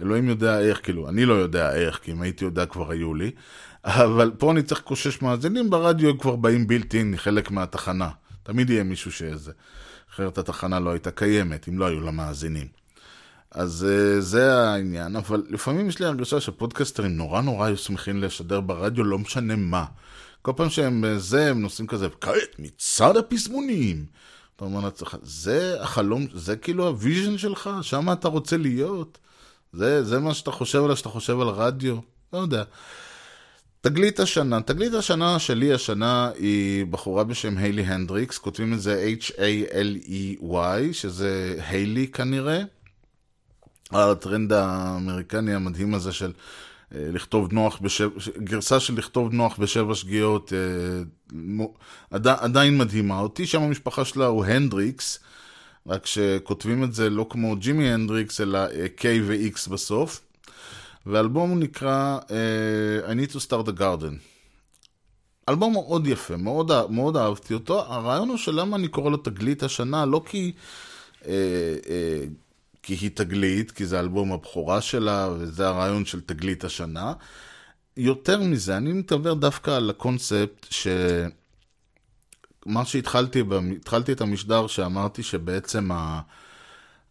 אלוהים יודע איך, כאילו, אני לא יודע איך, כי אם הייתי יודע כבר היו לי, אבל פה אני צריך לקושש מאזינים, ברדיו הם כבר באים בילטין, חלק מהתחנה. תמיד יהיה מישהו שזה. אחרת התחנה לא הייתה קיימת, אם לא היו לה מאזינים. אז uh, זה העניין, אבל לפעמים יש לי הרגשה שפודקסטרים נורא נורא היו שמחים לשדר ברדיו, לא משנה מה. כל פעם שהם זה, הם נוסעים כזה, כעת מצעד הפזמונים. אתה אומר לעצמך, זה החלום, זה כאילו ה vision שלך, שם אתה רוצה להיות. זה, זה מה שאתה חושב עליו, שאתה חושב על רדיו, לא יודע. תגלית השנה, תגלית השנה שלי השנה היא בחורה בשם היילי הנדריקס, כותבים את זה H-A-L-E-Y, שזה היילי כנראה. הטרנד האמריקני המדהים הזה של אה, לכתוב נוח בשבע, גרסה של לכתוב נוח בשבע שגיאות, אה, עד, עדיין מדהימה אותי, שם המשפחה שלה הוא הנדריקס, רק שכותבים את זה לא כמו ג'ימי הנדריקס, אלא אה, K ו-X בסוף. והאלבום נקרא I need to start a garden. אלבום מאוד יפה, מאוד, מאוד אהבתי אותו. הרעיון הוא שלמה אני קורא לו תגלית השנה, לא כי, כי היא תגלית, כי זה אלבום הבכורה שלה, וזה הרעיון של תגלית השנה. יותר מזה, אני מדבר דווקא על הקונספט ש... מה שהתחלתי, התחלתי את המשדר שאמרתי שבעצם ה...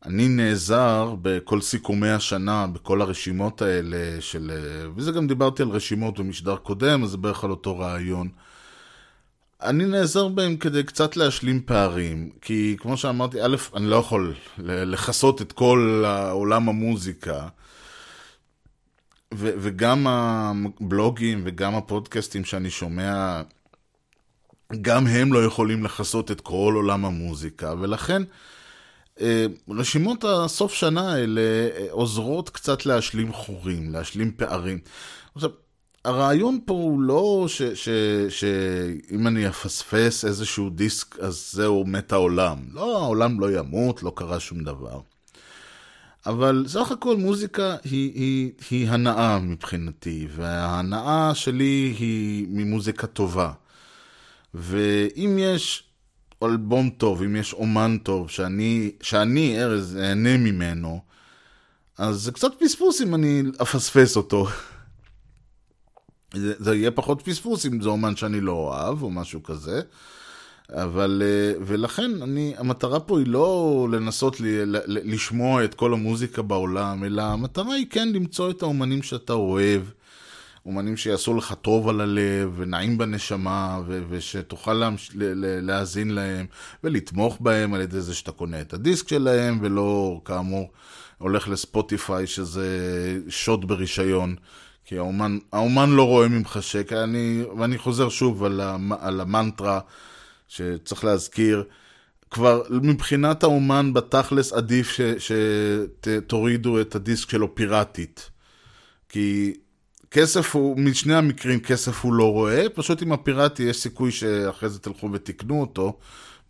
אני נעזר בכל סיכומי השנה, בכל הרשימות האלה של... וזה גם דיברתי על רשימות במשדר קודם, אז זה בערך על אותו רעיון. אני נעזר בהם כדי קצת להשלים פערים, כי כמו שאמרתי, א', אני לא יכול לכסות את כל עולם המוזיקה, ו- וגם הבלוגים וגם הפודקאסטים שאני שומע, גם הם לא יכולים לכסות את כל עולם המוזיקה, ולכן... רשימות הסוף שנה האלה עוזרות קצת להשלים חורים, להשלים פערים. עכשיו, הרעיון פה הוא לא שאם אני אפספס איזשהו דיסק, אז זהו, מת העולם. לא, העולם לא ימות, לא קרה שום דבר. אבל סך הכל מוזיקה היא, היא, היא הנאה מבחינתי, וההנאה שלי היא ממוזיקה טובה. ואם יש אלבום טוב, אם יש אומן טוב, שאני, שאני ארז, אהנה ממנו, אז זה קצת פספוס אם אני אפספס אותו. <laughs> זה, זה יהיה פחות פספוס אם זה אומן שאני לא אוהב, או משהו כזה. אבל, ולכן אני, המטרה פה היא לא לנסות ל, ל, לשמוע את כל המוזיקה בעולם, אלא המטרה היא כן למצוא את האומנים שאתה אוהב. אומנים שיעשו לך טוב על הלב, ונעים בנשמה, ו- ושתוכל לה- ל- להאזין להם, ולתמוך בהם על ידי זה שאתה קונה את הדיסק שלהם, ולא, כאמור, הולך לספוטיפיי, שזה שוד ברישיון. כי האומן, האומן לא רואה ממך שקע, אני, ואני חוזר שוב על, המ, על המנטרה שצריך להזכיר. כבר מבחינת האומן בתכלס עדיף שתורידו את הדיסק שלו פיראטית. כי כסף הוא, משני המקרים כסף הוא לא רואה, פשוט עם הפיראטי יש סיכוי שאחרי זה תלכו ותקנו אותו,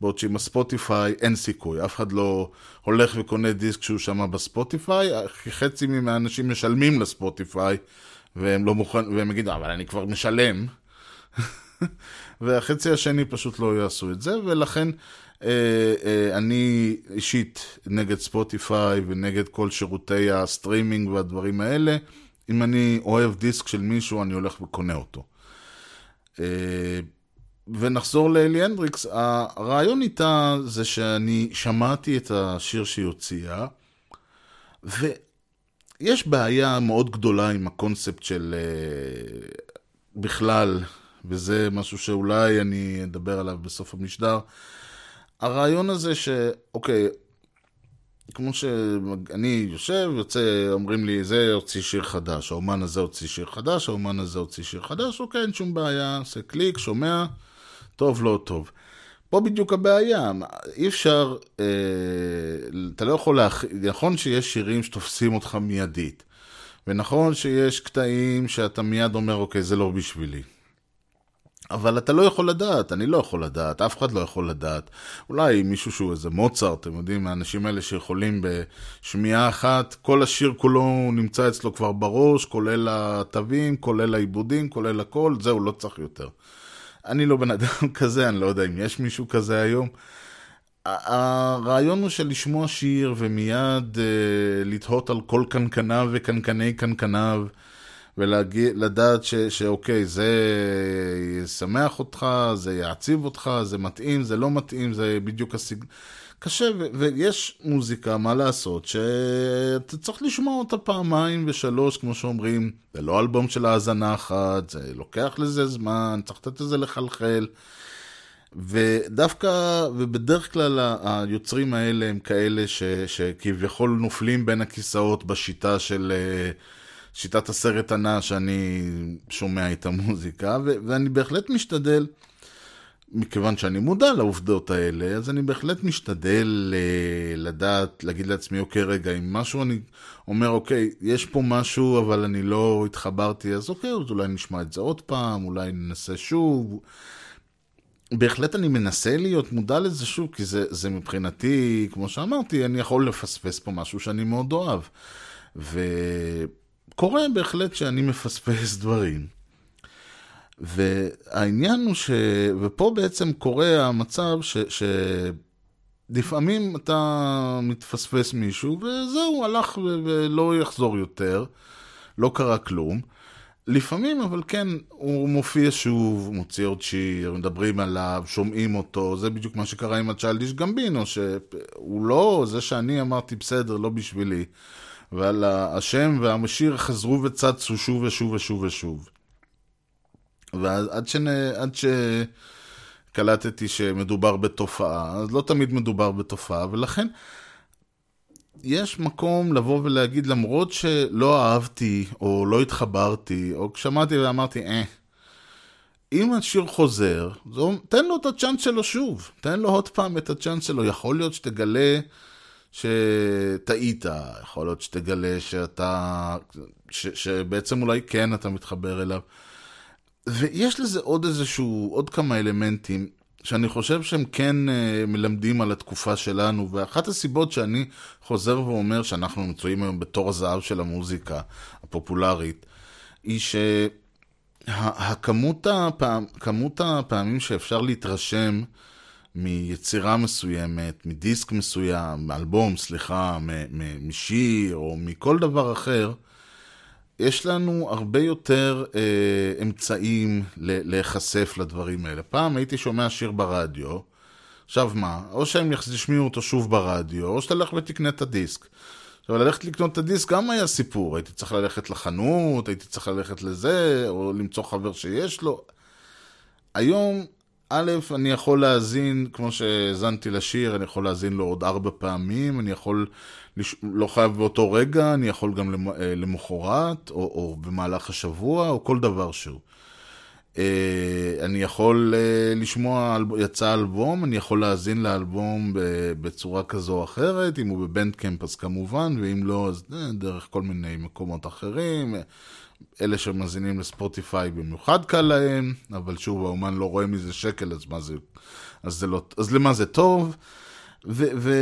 בעוד שעם הספוטיפיי אין סיכוי, אף אחד לא הולך וקונה דיסק שהוא שמע בספוטיפיי, חצי מהאנשים משלמים לספוטיפיי, והם לא מוכנים, והם יגידו, אבל אני כבר משלם. <laughs> והחצי השני פשוט לא יעשו את זה, ולכן אה, אה, אני אישית נגד ספוטיפיי ונגד כל שירותי הסטרימינג והדברים האלה. אם אני אוהב דיסק של מישהו, אני הולך וקונה אותו. אה, ונחזור להיילי הנדריקס, הרעיון איתה זה שאני שמעתי את השיר שהיא הוציאה, ויש בעיה מאוד גדולה עם הקונספט של אה, בכלל, וזה משהו שאולי אני אדבר עליו בסוף המשדר. הרעיון הזה שאוקיי, כמו שאני יושב, יוצא, אומרים לי, זה הוציא שיר חדש, האומן הזה הוציא שיר חדש, האומן הזה הוציא שיר חדש, אוקיי, אין שום בעיה, עושה קליק, שומע, טוב, לא טוב. פה בדיוק הבעיה, אי אפשר, אה, אתה לא יכול להכ... נכון שיש שירים שתופסים אותך מיידית, ונכון שיש קטעים שאתה מיד אומר, אוקיי, זה לא בשבילי. אבל אתה לא יכול לדעת, אני לא יכול לדעת, אף אחד לא יכול לדעת. אולי מישהו שהוא איזה מוצרט, אתם יודעים, האנשים האלה שיכולים בשמיעה אחת, כל השיר כולו נמצא אצלו כבר בראש, כולל התווים, כולל העיבודים, כולל הכל, זהו, לא צריך יותר. אני לא בן אדם <laughs> כזה, אני לא יודע אם יש מישהו כזה היום. הרעיון הוא של לשמוע שיר ומיד אה, לתהות על כל קנקניו וקנקני קנקניו. ולדעת ש, שאוקיי, זה ישמח אותך, זה יעציב אותך, זה מתאים, זה לא מתאים, זה בדיוק הסיג... קשה, ו- ויש מוזיקה, מה לעשות, שאתה צריך לשמוע אותה פעמיים ושלוש, כמו שאומרים, זה לא אלבום של האזנה אחת, זה לוקח לזה זמן, צריך לתת לזה לחלחל. ודווקא, ובדרך כלל היוצרים האלה הם כאלה ש, שכביכול נופלים בין הכיסאות בשיטה של... Uh, שיטת הסרט הנע שאני שומע את המוזיקה, ו- ואני בהחלט משתדל, מכיוון שאני מודע לעובדות האלה, אז אני בהחלט משתדל uh, לדעת, להגיד לעצמי, אוקיי, רגע, אם משהו אני אומר, אוקיי, יש פה משהו, אבל אני לא התחברתי, אז אוקיי, אז אולי נשמע את זה עוד פעם, אולי ננסה שוב. בהחלט אני מנסה להיות מודע לזה שוב, כי זה, זה מבחינתי, כמו שאמרתי, אני יכול לפספס פה משהו שאני מאוד אוהב. ו... קורה בהחלט שאני מפספס דברים. והעניין הוא ש... ופה בעצם קורה המצב ש... שלפעמים אתה מתפספס מישהו וזהו, הלך. ולא יחזור יותר, לא קרה כלום. לפעמים, אבל כן, הוא מופיע שוב, מוציא עוד שיר, מדברים עליו, שומעים אותו, זה בדיוק מה שקרה עם הצ'יילדיש גמבינו, שהוא לא, זה שאני אמרתי בסדר, לא בשבילי. ועל השם והמשיר חזרו וצצו שוב ושוב ושוב ושוב. ועד שנ... שקלטתי שמדובר בתופעה, אז לא תמיד מדובר בתופעה, ולכן יש מקום לבוא ולהגיד, למרות שלא אהבתי, או לא התחברתי, או שמעתי ואמרתי, אה, אם השיר חוזר, תן לו את הצ'אנס שלו שוב, תן לו עוד פעם את הצ'אנס שלו, יכול להיות שתגלה שטעית, יכול להיות שתגלה שאתה, ש, שבעצם אולי כן אתה מתחבר אליו. ויש לזה עוד איזשהו, עוד כמה אלמנטים שאני חושב שהם כן uh, מלמדים על התקופה שלנו, ואחת הסיבות שאני חוזר ואומר שאנחנו מצויים היום בתור הזהב של המוזיקה הפופולרית, היא שהכמות הפעם, הפעמים שאפשר להתרשם מיצירה מסוימת, מדיסק מסוים, מאלבום, סליחה, משיר או מכל דבר אחר, יש לנו הרבה יותר אה, אמצעים להיחשף לדברים האלה. פעם הייתי שומע שיר ברדיו, עכשיו מה? או שהם ישמיעו אותו שוב ברדיו, או שתלך ותקנה את הדיסק. עכשיו, ללכת לקנות את הדיסק גם היה סיפור. הייתי צריך ללכת לחנות, הייתי צריך ללכת לזה, או למצוא חבר שיש לו. היום א', אני יכול להאזין, כמו שהאזנתי לשיר, אני יכול להאזין לו עוד ארבע פעמים, אני יכול, לש... לא חייב באותו רגע, אני יכול גם. אה, למחרת, או, או במהלך השבוע, או כל דבר שהוא. אה, אני יכול אה, לשמוע, יצא אלבום, אני יכול להאזין לאלבום בצורה כזו או אחרת, אם הוא בבנדקמפ אז כמובן, ואם לא, אז דרך כל מיני מקומות אחרים. אלה שמאזינים לספוטיפיי במיוחד קל להם, אבל שוב, האומן לא רואה מזה שקל, אז זה, אז זה לא, אז למה זה טוב? ו, ו,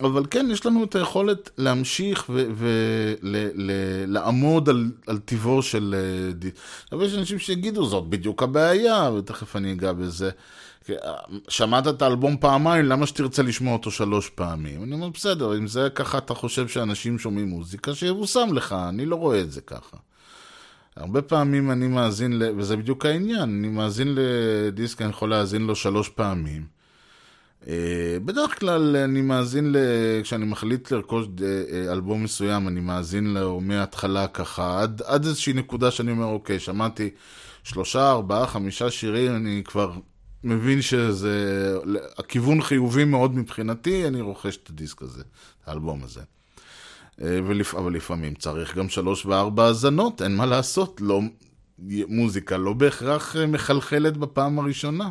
אבל כן, יש לנו את היכולת להמשיך ולעמוד על, על טיבו של אה. אבל יש אנשים שיגידו, זאת בדיוק הבעיה, ותכף אני אגע בזה. שמעת את האלבום פעמיים, למה שתרצה לשמוע אותו שלוש פעמים? אני אומר, בסדר, אם זה ככה אתה חושב שאנשים שומעים מוזיקה, שיבושם לך, אני לא רואה את זה ככה. הרבה פעמים אני מאזין, ל... וזה בדיוק העניין, אני מאזין לדיסק, אני יכול להאזין לו שלוש פעמים. אה, בדרך כלל אני מאזין, ל... כשאני מחליט לרכוש אה, אלבום מסוים, אני מאזין לו מההתחלה ככה, עד, עד איזושהי נקודה שאני אומר, אוקיי, שמעתי שלושה, ארבעה, חמישה שירים, אני כבר מבין שזה... הכיוון חיובי מאוד מבחינתי, אני רוכש את הדיסק הזה, את האלבום הזה. אה, ולפ... אבל לפעמים צריך גם שלוש וארבע האזנות, אין מה לעשות, לא... מוזיקה לא בהכרח מחלחלת בפעם הראשונה.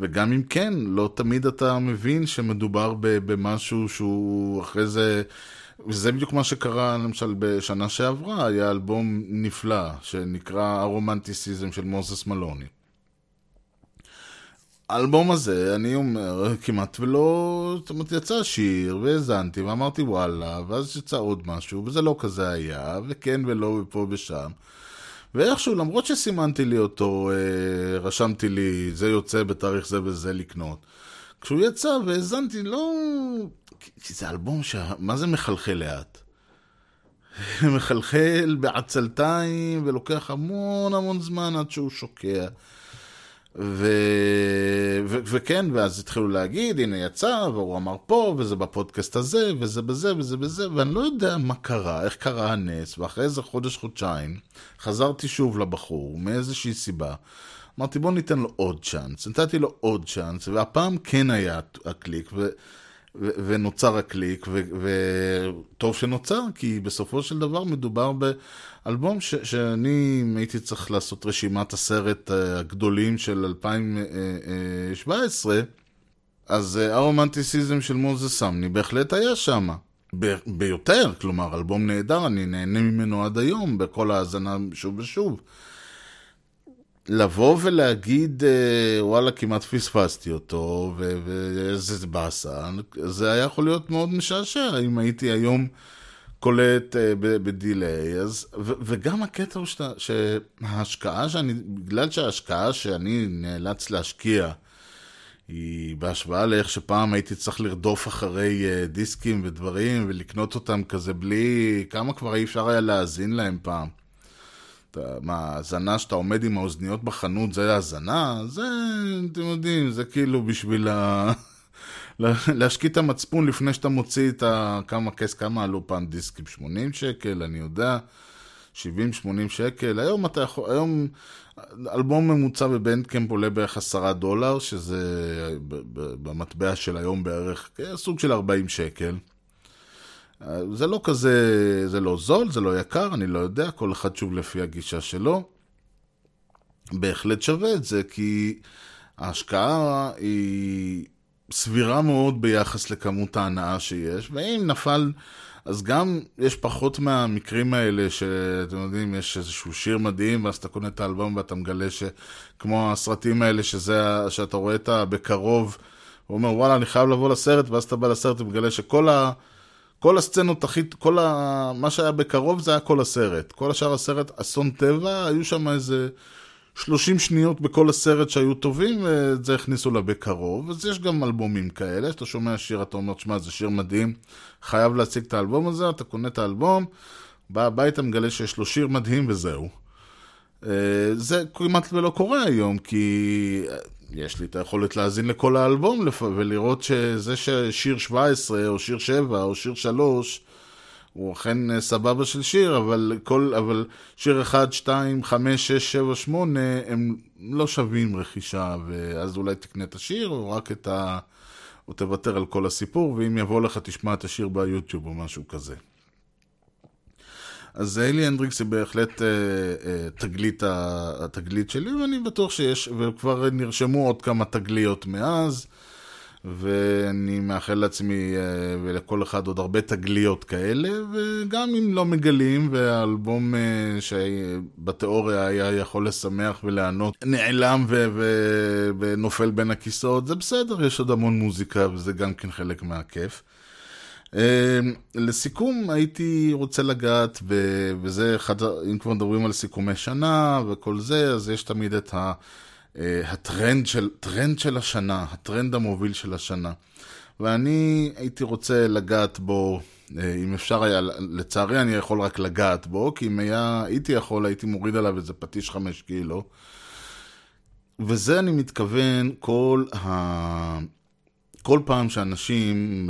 וגם אם כן, לא תמיד אתה מבין שמדובר במשהו שהוא אחרי זה... וזה בדיוק מה שקרה למשל בשנה שעברה, היה אלבום נפלא שנקרא הרומנטיסיזם של מוזס מלוני. האלבום הזה, אני אומר, כמעט ולא, זאת אומרת, יצא שיר, והאזנתי, ואמרתי וואלה, ואז יצא עוד משהו, וזה לא כזה היה, וכן ולא, ופה ושם. ואיכשהו, למרות שסימנתי לי אותו, אה, רשמתי לי, זה יוצא בתאריך זה וזה לקנות. כשהוא יצא והאזנתי, לא... כי זה אלבום ש... מה זה מחלחל לאט? <laughs> מחלחל בעצלתיים, ולוקח המון המון זמן עד שהוא שוקע. ו... ו... וכן, ואז התחילו להגיד, הנה יצא, והוא אמר פה, וזה בפודקאסט הזה, וזה בזה, וזה בזה, ואני לא יודע מה קרה, איך קרה הנס, ואחרי איזה חודש, חודשיים, חזרתי שוב לבחור, מאיזושהי סיבה. אמרתי, בוא ניתן לו עוד צ'אנס. נתתי לו עוד צ'אנס, והפעם כן היה הקליק, ו... ו... ונוצר הקליק, ו... וטוב שנוצר, כי בסופו של דבר מדובר ב... אלבום ש, שאני, הייתי צריך לעשות רשימת הסרט אה, הגדולים של 2017, אז אה, הרומנטיסיזם של מוזס סמני בהחלט היה שם. ביותר, כלומר, אלבום נהדר, אני נהנה ממנו עד היום, בכל האזנה שוב ושוב. לבוא ולהגיד, אה, וואלה, כמעט פספסתי אותו, ואיזה באסה, זה היה יכול להיות מאוד משעשע אם הייתי היום קולט uh, בדיליי, אז, ו, וגם הקטע הוא שאתה, שההשקעה שאני, בגלל שההשקעה שאני נאלץ להשקיע, היא בהשוואה לאיך שפעם הייתי צריך לרדוף אחרי uh, דיסקים ודברים ולקנות אותם כזה בלי, כמה כבר אי אפשר היה להאזין להם פעם. אתה, מה, האזנה שאתה עומד עם האוזניות בחנות זה האזנה? זה, אתם יודעים, זה כאילו בשביל ה... <laughs> להשקיט את המצפון לפני שאתה מוציא את ה... כמה כס, כמה עלו פעם דיסקים? 80 שקל, אני יודע, 70-80 שקל. היום אתה יכול, היום אלבום ממוצע בבנדקאמפ עולה בערך 10 דולר, שזה במטבע של היום בערך סוג של 40 שקל. זה לא כזה, זה לא זול, זה לא יקר, אני לא יודע, כל אחד שוב לפי הגישה שלו. בהחלט שווה את זה, כי ההשקעה היא סבירה מאוד ביחס לכמות ההנאה שיש, ואם נפל, אז גם יש פחות מהמקרים האלה שאתם יודעים, יש איזשהו שיר מדהים, ואז אתה קונה את האלבום ואתה מגלה שכמו הסרטים האלה, שזה, שאתה רואה את הבקרוב, הוא אומר, וואלה, אני חייב לבוא לסרט, ואז אתה בא לסרט ומגלה שכל ה... כל הסצנות הכי, כל ה... מה שהיה בקרוב זה היה כל הסרט. כל השאר הסרט, אסון טבע, היו שם איזה 30 שניות בכל הסרט שהיו טובים, ואת זה הכניסו לה בקרוב. אז יש גם אלבומים כאלה, שאתה שומע שיר, אתה אומר, שמע, זה שיר מדהים, חייב להציג את האלבום הזה, אתה קונה את האלבום, בא הביתה, מגלה שיש לו שיר מדהים וזהו. אה, זה כמעט ולא קורה היום, כי יש לי את היכולת להאזין לכל האלבום ולראות שזה ששיר 17, או שיר 7, או שיר 3, הוא אכן אה, סבבה של שיר, אבל, כל, אבל שיר 1, 2, 5, 6, 7, 8 הם לא שווים רכישה, ואז אולי תקנה את השיר, או רק את ה... או תוותר על כל הסיפור, ואם יבוא לך תשמע את השיר ביוטיוב או משהו כזה. אז אלי הנדריקס היא בהחלט אה, אה, תגלית, התגלית שלי, ואני בטוח שיש, וכבר נרשמו עוד כמה תגליות מאז. ואני מאחל לעצמי אה, ולכל אחד עוד הרבה תגליות כאלה, וגם אם לא מגלים, והאלבום אה, שבתיאוריה היה יכול לשמח ולענות נעלם ו- ו- ונופל בין הכיסאות, זה בסדר, יש עוד המון מוזיקה וזה גם כן חלק מהכיף. אה, לסיכום, הייתי רוצה לגעת, ב, וזה אחד, אם כבר מדברים על סיכומי שנה וכל זה, אז יש תמיד את ה, הטרנד של, טרנד של השנה, הטרנד המוביל של השנה. ואני הייתי רוצה לגעת בו, אה, אם אפשר היה, לצערי אני יכול רק לגעת בו, כי אם היה, הייתי יכול, הייתי מוריד עליו איזה פטיש חמש קילו. וזה אני מתכוון כל ה... כל פעם שאנשים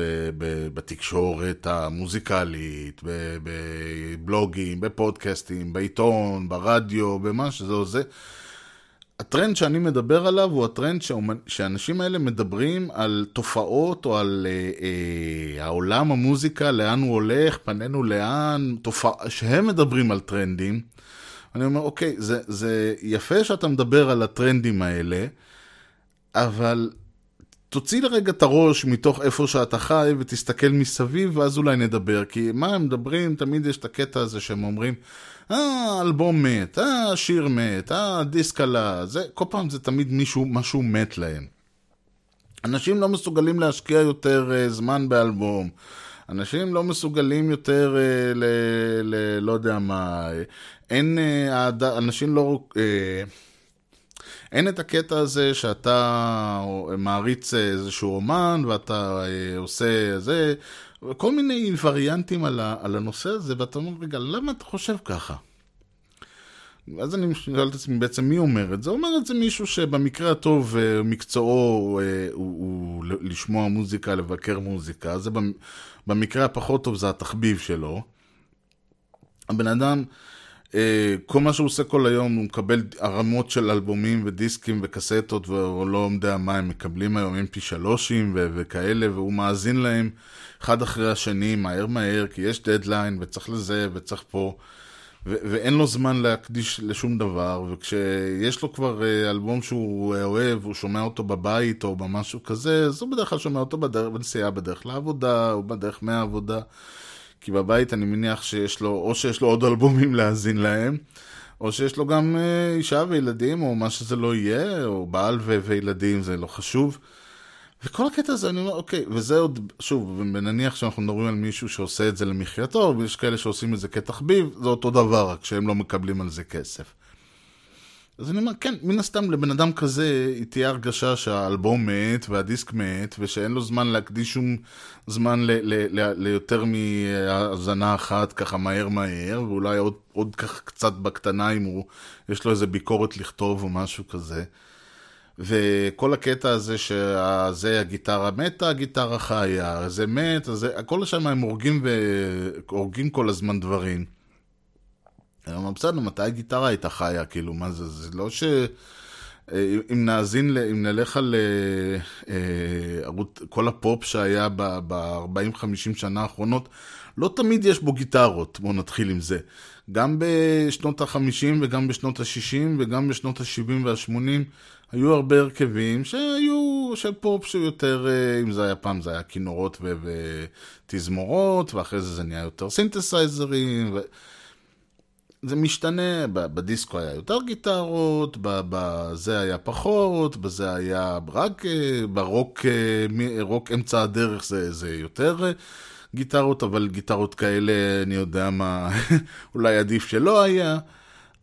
בתקשורת המוזיקלית, בבלוגים, בפודקאסטים, בעיתון, ברדיו, במה שזה או זה, הטרנד שאני מדבר עליו הוא הטרנד שהאנשים האלה מדברים על תופעות או על אה, אה, העולם המוזיקה, לאן הוא הולך, פנינו לאן, תופע... שהם מדברים על טרנדים. אני אומר, אוקיי, זה, זה יפה שאתה מדבר על הטרנדים האלה, אבל תוציא לרגע את הראש מתוך איפה שאתה חי ותסתכל מסביב, ואז אולי נדבר. כי מה הם מדברים, תמיד יש את הקטע הזה שהם אומרים, אה, האלבום מת, אה, השיר מת, אה, הדיסק עלה, זה, כל פעם זה תמיד מישהו, משהו מת להם. אנשים לא מסוגלים להשקיע יותר uh, זמן באלבום. אנשים לא מסוגלים יותר uh, ל... ל... לא יודע מה... אה, אין... העד... אנשים לא... Uh, אין את הקטע הזה שאתה מעריץ איזשהו אומן ואתה uh, עושה זה, כל מיני וריאנטים על, הנושא הזה, ואתה אומר, רגע, למה אתה חושב ככה? אז אני שואל את עצמי בעצם מי אומר את זה? אומר את זה מישהו שבמקרה הטוב אה, מקצועו אה, הוא, הוא לשמוע מוזיקה, לבקר מוזיקה, זה במ- במקרה הפחות טוב זה התחביב שלו. הבן אדם, אה, כל מה שהוא עושה כל היום, הוא מקבל ערמות של אלבומים ודיסקים וקסטות, והוא לא יודע מה הם מקבלים היום, mp3ים ו- וכאלה, והוא מאזין להם אחד אחרי השני, מהר מהר, כי יש דדליין, וצריך לזה, וצריך פה. ו- ואין לו זמן להקדיש לשום דבר, וכשיש לו כבר אה, אלבום שהוא אה, אוהב, הוא שומע אותו בבית או במשהו כזה, אז הוא בדרך כלל שומע אותו בנסיעה בדרך לעבודה, או בדרך מהעבודה. כי בבית אני מניח שיש לו, או שיש לו עוד אלבומים להאזין להם, או שיש לו גם אה, אישה וילדים, או מה שזה לא יהיה, או בעל ו- וילדים, זה לא חשוב. וכל הקטע הזה, אני אומר, אוקיי, וזה עוד, שוב, ונניח שאנחנו מדברים על מישהו שעושה את זה למחייתו, ויש כאלה שעושים את זה כתחביב, זה אותו דבר, רק שהם לא מקבלים על זה כסף. אז אני אומר, כן, מן הסתם לבן אדם כזה, היא תהיה הרגשה שהאלבום מת, והדיסק מת, ושאין לו זמן להקדיש שום זמן ל- ל- ל- ליותר מהאזנה אחת, ככה מהר מהר, ואולי עוד, עוד ככה קצת בקטנה, אם הוא, יש לו איזה ביקורת לכתוב או משהו כזה. וכל הקטע הזה שזה הגיטרה מתה, הגיטרה חיה, זה מת, זה, הכל שם הם הורגים והורגים כל הזמן דברים. אומר, בסדר, מתי הגיטרה הייתה חיה? כאילו, מה זה, זה לא ש... אה, אם נאזין, אם נלך על אה, אה, כל הפופ שהיה ב-40-50 שנה האחרונות, לא תמיד יש בו גיטרות, בואו נתחיל עם זה. גם בשנות ה-50 וגם בשנות ה-60 וגם בשנות ה-70 וה-80 היו הרבה הרכבים שהיו של פופ שהוא יותר, אה, אם זה היה פעם זה היה כינורות ותזמורות, ואחרי זה זה נהיה יותר סינתסייזרים. ו... זה משתנה, בדיסקו היה יותר גיטרות, בזה היה פחות, בזה היה רק, אה, ברוק אה, רוק אמצע הדרך זה, זה יותר אה, גיטרות, אבל גיטרות כאלה, אני יודע מה, <laughs> אולי עדיף שלא היה.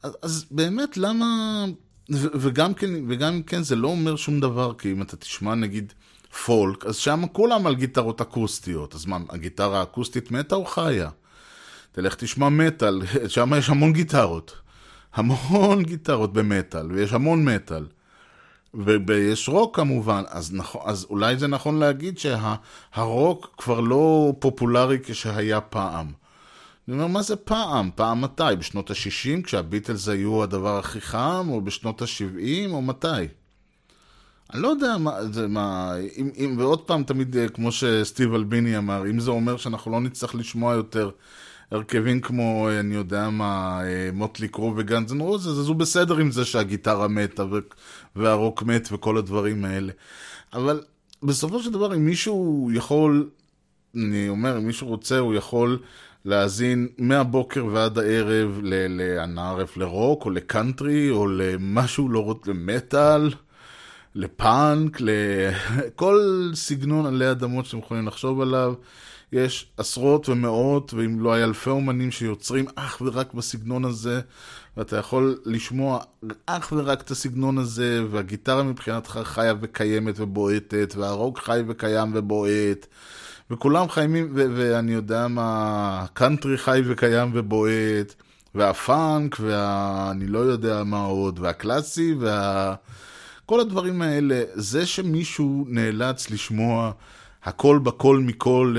אז, אז באמת, למה... וגם כן, וגם כן זה לא אומר שום דבר, כי אם אתה תשמע נגיד פולק, אז שם כולם על גיטרות אקוסטיות. אז מה, הגיטרה האקוסטית מתה או חיה? תלך תשמע מטאל, <laughs> שם יש המון גיטרות. המון גיטרות במטאל, ויש המון מטאל. ויש רוק כמובן, אז, נכון, אז אולי זה נכון להגיד שהרוק כבר לא פופולרי כשהיה פעם. אני אומר, מה זה פעם? פעם מתי? בשנות ה-60 כשהביטלס היו הדבר הכי חם, או בשנות ה-70, או מתי? אני לא יודע מה, זה מה, אם, אם, ועוד פעם תמיד, אה, כמו שסטיב אלביני אמר, אם זה אומר שאנחנו לא נצטרך לשמוע יותר הרכבים כמו, אה, אני יודע מה, אה, Motley Crue ו Guns N' Roses, אז הוא בסדר עם זה שהגיטרה מתה והרוק מת וכל הדברים האלה. אבל בסופו של דבר, אם מישהו יכול, אני אומר, אם מישהו רוצה, הוא יכול להאזין מהבוקר ועד הערב ל- ל- אני לא ערף לרוק או לקאנטרי או למשהו לא רוצה, למטאל. לפאנק, לכל <laughs> סגנון עלי אדמות שאתם יכולים לחשוב עליו. יש עשרות ומאות, ואם לא היה אלפי אומנים שיוצרים אך ורק בסגנון הזה, ואתה יכול לשמוע אך ורק את הסגנון הזה, והגיטרה מבחינתך חיה וקיימת ובועטת, והרוק חי וקיים ובועט, וכולם חיימים, ו- ואני יודע מה, הקאנטרי חי וקיים ובועט, והפאנק, ואני לא יודע מה עוד, והקלאסי, וה... כל הדברים האלה, זה שמישהו נאלץ לשמוע הכל בכל מכל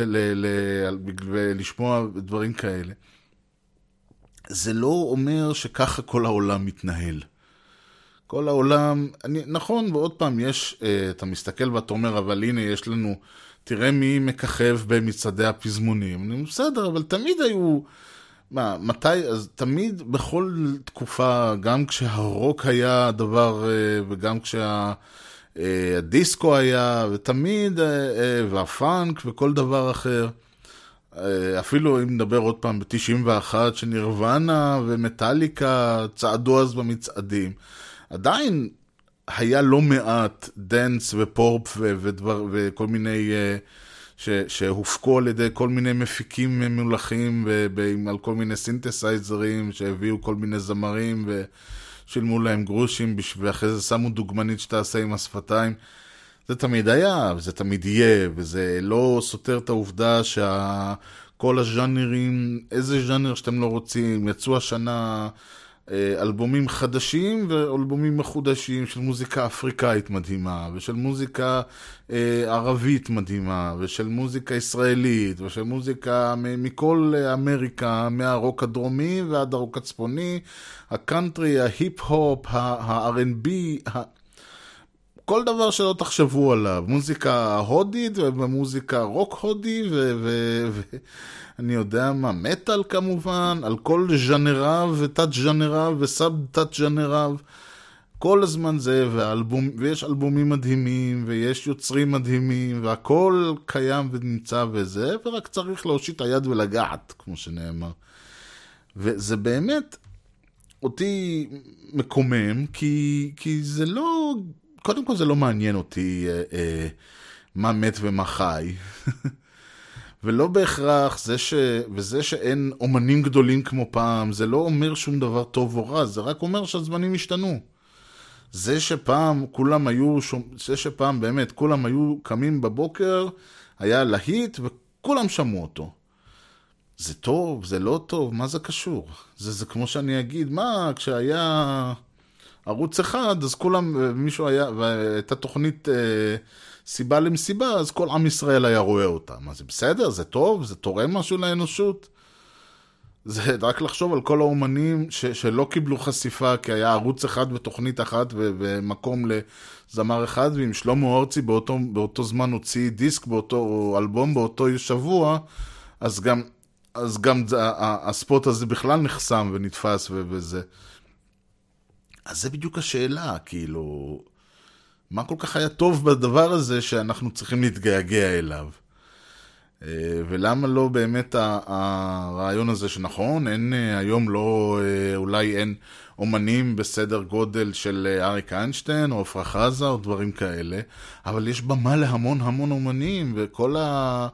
ולשמוע דברים כאלה, זה לא אומר שככה כל העולם מתנהל. כל העולם, אני, נכון, ועוד פעם, יש, uh, אתה מסתכל ואתה אומר, אבל הנה, יש לנו, תראה מי מככב במצעדי הפזמונים. בסדר, אבל תמיד היו, מה, מתי, אז תמיד, בכל תקופה, גם כשהרוק היה הדבר, uh, וגם כשהדיסקו uh, היה, ותמיד, uh, uh, והפאנק וכל דבר אחר. אפילו אם נדבר עוד פעם ב-91, שנירוונה ומטאליקה צעדו אז במצעדים, עדיין היה לא מעט dance ופופ ו- ודבר, וכל מיני, ש- שהופקו על ידי כל מיני מפיקים ממולחים ו- על כל מיני סינתסייזרים שהביאו כל מיני זמרים ושילמו להם גרושים ואחרי זה שמו דוגמנית שתעשה עם השפתיים. זה תמיד היה, וזה תמיד יהיה, וזה לא סותר את העובדה שכל הז'אנרים, איזה ז'אנר שאתם לא רוצים, יצאו השנה אלבומים חדשים ואלבומים מחודשים של מוזיקה אפריקאית מדהימה, ושל מוזיקה אה, ערבית מדהימה, ושל מוזיקה ישראלית, ושל מוזיקה מכל אמריקה, מהרוק הדרומי ועד הרוק הצפוני, הקאנטרי, ההיפ-הופ, ה-R&B, ה- כל דבר שלא תחשבו עליו, מוזיקה הודית ומוזיקה רוק הודי ואני יודע מה, מטאל כמובן, על כל ז'אנריו ותת ז'אנריו וסאב תת ז'אנריו, כל הזמן זה, ואלבום, ויש אלבומים מדהימים ויש יוצרים מדהימים והכל קיים ונמצא וזה, ורק צריך להושיט היד ולגעת, כמו שנאמר. וזה באמת אותי מקומם, כי, כי זה לא... קודם כל זה לא מעניין אותי אה, אה, מה מת ומה חי. <laughs> ולא בהכרח זה ש... וזה שאין אומנים גדולים כמו פעם, זה לא אומר שום דבר טוב או רע, זה רק אומר שהזמנים השתנו. זה שפעם כולם היו, זה שפעם באמת כולם היו קמים בבוקר, היה להיט וכולם שמעו אותו. זה טוב, זה לא טוב, מה זה קשור? זה, זה כמו שאני אגיד, מה, כשהיה... ערוץ אחד, אז כולם, מישהו היה, והייתה תוכנית אה, סיבה למסיבה, אז כל עם ישראל היה רואה אותה. מה זה בסדר? זה טוב? זה תורם משהו לאנושות? זה רק לחשוב על כל האומנים ש, שלא קיבלו חשיפה, כי היה ערוץ אחד ותוכנית אחת ו, ומקום לזמר אחד, ואם שלמה ארצי באותו, באותו זמן הוציא דיסק באותו אלבום באותו שבוע, אז גם, אז גם הספוט הזה בכלל נחסם ונתפס וזה. אז זה בדיוק השאלה, כאילו, מה כל כך היה טוב בדבר הזה שאנחנו צריכים להתגעגע אליו? ולמה לא באמת הרעיון הזה שנכון, אין היום לא, אולי אין אומנים בסדר גודל של אריק איינשטיין או עפרה חזה או דברים כאלה, אבל יש במה להמון המון אומנים, וכל ה...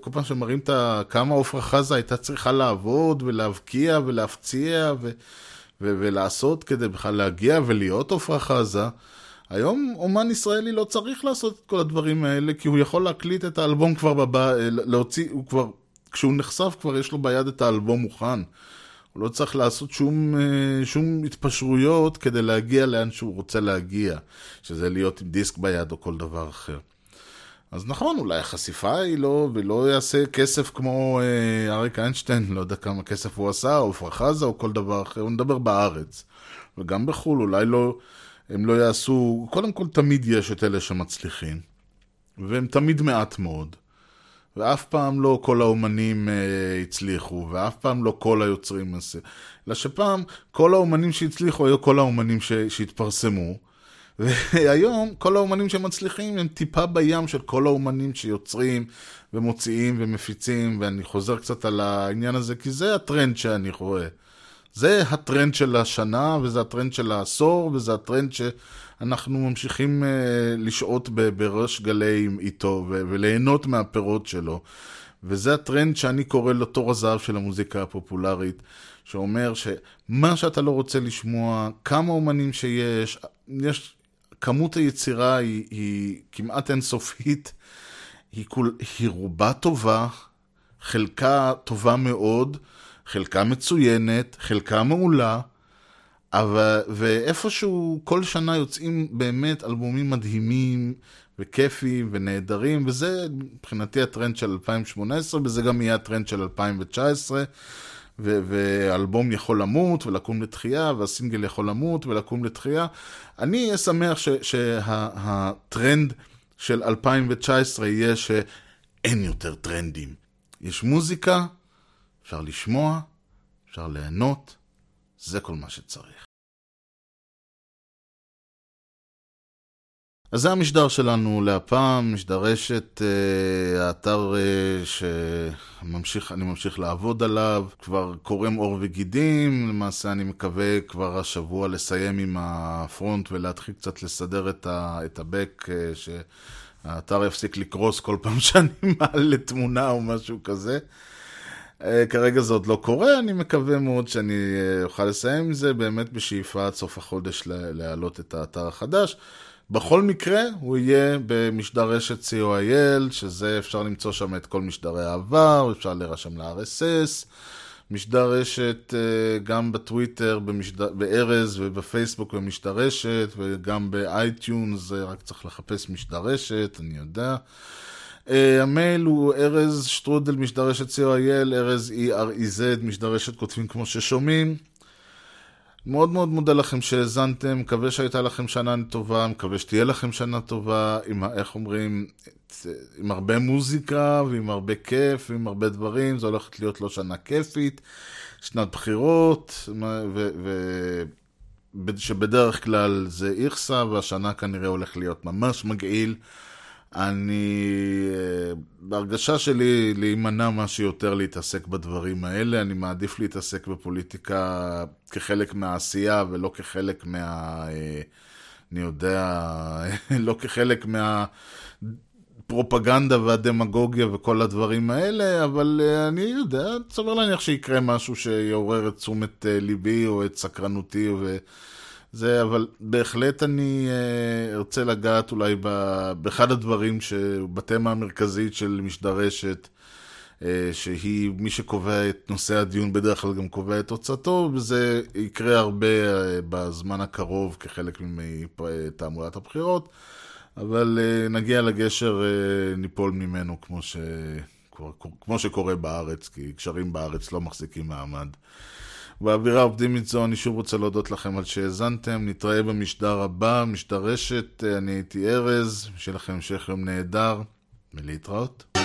כל פעם שמראים את. כמה עפרה חזה הייתה צריכה לעבוד ולהבקיע ולהפציע ו... ולעשות כדי בכלל להגיע ולהיות עפרה חזה. היום אומן ישראלי לא צריך לעשות את כל הדברים האלה, כי הוא יכול להקליט את האלבום כבר בבא, להוציא, הוא כבר, כשהוא נחשף כבר יש לו ביד את האלבום מוכן. הוא לא צריך לעשות שום, שום התפשרויות כדי להגיע לאן שהוא רוצה להגיע, שזה להיות עם דיסק ביד או כל דבר אחר. אז נכון, אולי החשיפה היא לא, ולא יעשה כסף כמו אה, אריק איינשטיין, לא יודע כמה כסף הוא עשה, או עפרה חזה, או כל דבר אחר, הוא מדבר בארץ. וגם בחו"ל, אולי לא, הם לא יעשו, קודם כל תמיד יש את אלה שמצליחים, והם תמיד מעט מאוד. ואף פעם לא כל האומנים אה, הצליחו, ואף פעם לא כל היוצרים, אלא שפעם כל האומנים שהצליחו היו כל האומנים ש, שהתפרסמו. והיום כל האומנים שמצליחים הם טיפה בים של כל האומנים שיוצרים ומוציאים ומפיצים, ואני חוזר קצת על העניין הזה, כי זה הטרנד שאני רואה. זה הטרנד של השנה, וזה הטרנד של העשור, וזה הטרנד אנחנו ממשיכים uh, לשהות בראש גלי איתו ו- וליהנות מהפירות שלו. וזה הטרנד שאני קורא לו תור הזהב של המוזיקה הפופולרית, שאומר שמה שאתה לא רוצה לשמוע, כמה אומנים שיש, יש, כמות היצירה היא, היא כמעט אינסופית, היא, כול, היא רובה טובה, חלקה טובה מאוד, חלקה מצוינת, חלקה מעולה, אבל, ואיפשהו כל שנה יוצאים באמת אלבומים מדהימים וכיפיים ונהדרים, וזה מבחינתי הטרנד של 2018, וזה גם יהיה הטרנד של 2019. ו- ואלבום יכול למות ולקום לתחייה, והסינגל יכול למות ולקום לתחייה. אני אהיה שמח שהטרנד שה- של 2019 יהיה שאין יותר טרנדים. יש מוזיקה, אפשר לשמוע, אפשר ליהנות, זה כל מה שצריך. אז זה המשדר שלנו להפעם, משדר רשת, אה, האתר אה, שאני ממשיך לעבוד עליו, כבר קורם עור וגידים, למעשה אני מקווה כבר השבוע לסיים עם הפרונט ולהתחיל קצת לסדר את, ה, את הבק, אה, שהאתר יפסיק לקרוס כל פעם <laughs> שאני מעלה תמונה או משהו כזה. כרגע זה עוד לא קורה, אני מקווה מאוד שאני אוכל לסיים עם זה, באמת בשאיפה עד סוף החודש להעלות את האתר החדש. בכל מקרה, הוא יהיה במשדר רשת co.il, שזה אפשר למצוא שם את כל משדרי העבר, אפשר להירשם ל-RSS, משדר רשת אה, גם בטוויטר, במשדר, בארז ובפייסבוק במשדר רשת, וגם ב iTunes, רק צריך לחפש משדר רשת, אני יודע. Uh, המייל הוא ארז שטרודל משדר רשת co.il, ארז E-R-E-Z, משדר רשת כותבים כמו ששומעים. מאוד מאוד מודה לכם שהאזנתם, מקווה שהייתה לכם שנה טובה, מקווה שתהיה לכם שנה טובה, עם, איך אומרים, עם הרבה מוזיקה ועם הרבה כיף ועם הרבה דברים, זו הולכת להיות לא שנה כיפית, שנת בחירות, ו... ו שבדרך כלל זה איכסה, והשנה כנראה הולך להיות ממש מגעיל. אני, אה, בהרגשה שלי, להימנע מה שיותר להתעסק בדברים האלה. אני מעדיף להתעסק בפוליטיקה כחלק מהעשייה ולא כחלק מה... אה, אני יודע, <laughs> לא כחלק מהפרופגנדה והדמגוגיה וכל הדברים האלה, אבל אה, אני יודע, סביר להניח שיקרה משהו שיעורר את תשומת ליבי או את סקרנותי ו... זה, אבל בהחלט אני אה, ארצה לגעת אולי באחד הדברים, בתמה המרכזית של משדרשת, אה, שהיא מי שקובע את נושא הדיון בדרך כלל גם קובע את תוצאתו, וזה יקרה הרבה אה, בזמן הקרוב כחלק מתעמולת הבחירות, אבל נגיע לגשר, ניפול ממנו כמו, ש... כמו שקורה בארץ, כי קשרים בארץ לא מחזיקים מעמד. באווירה אופטימית זו אני שוב רוצה להודות לכם על שהאזנתם, נתראה במשדר הבא, משדר רשת, אני הייתי ארז, שיהיה לכם המשך יום נהדר, ולהתראות.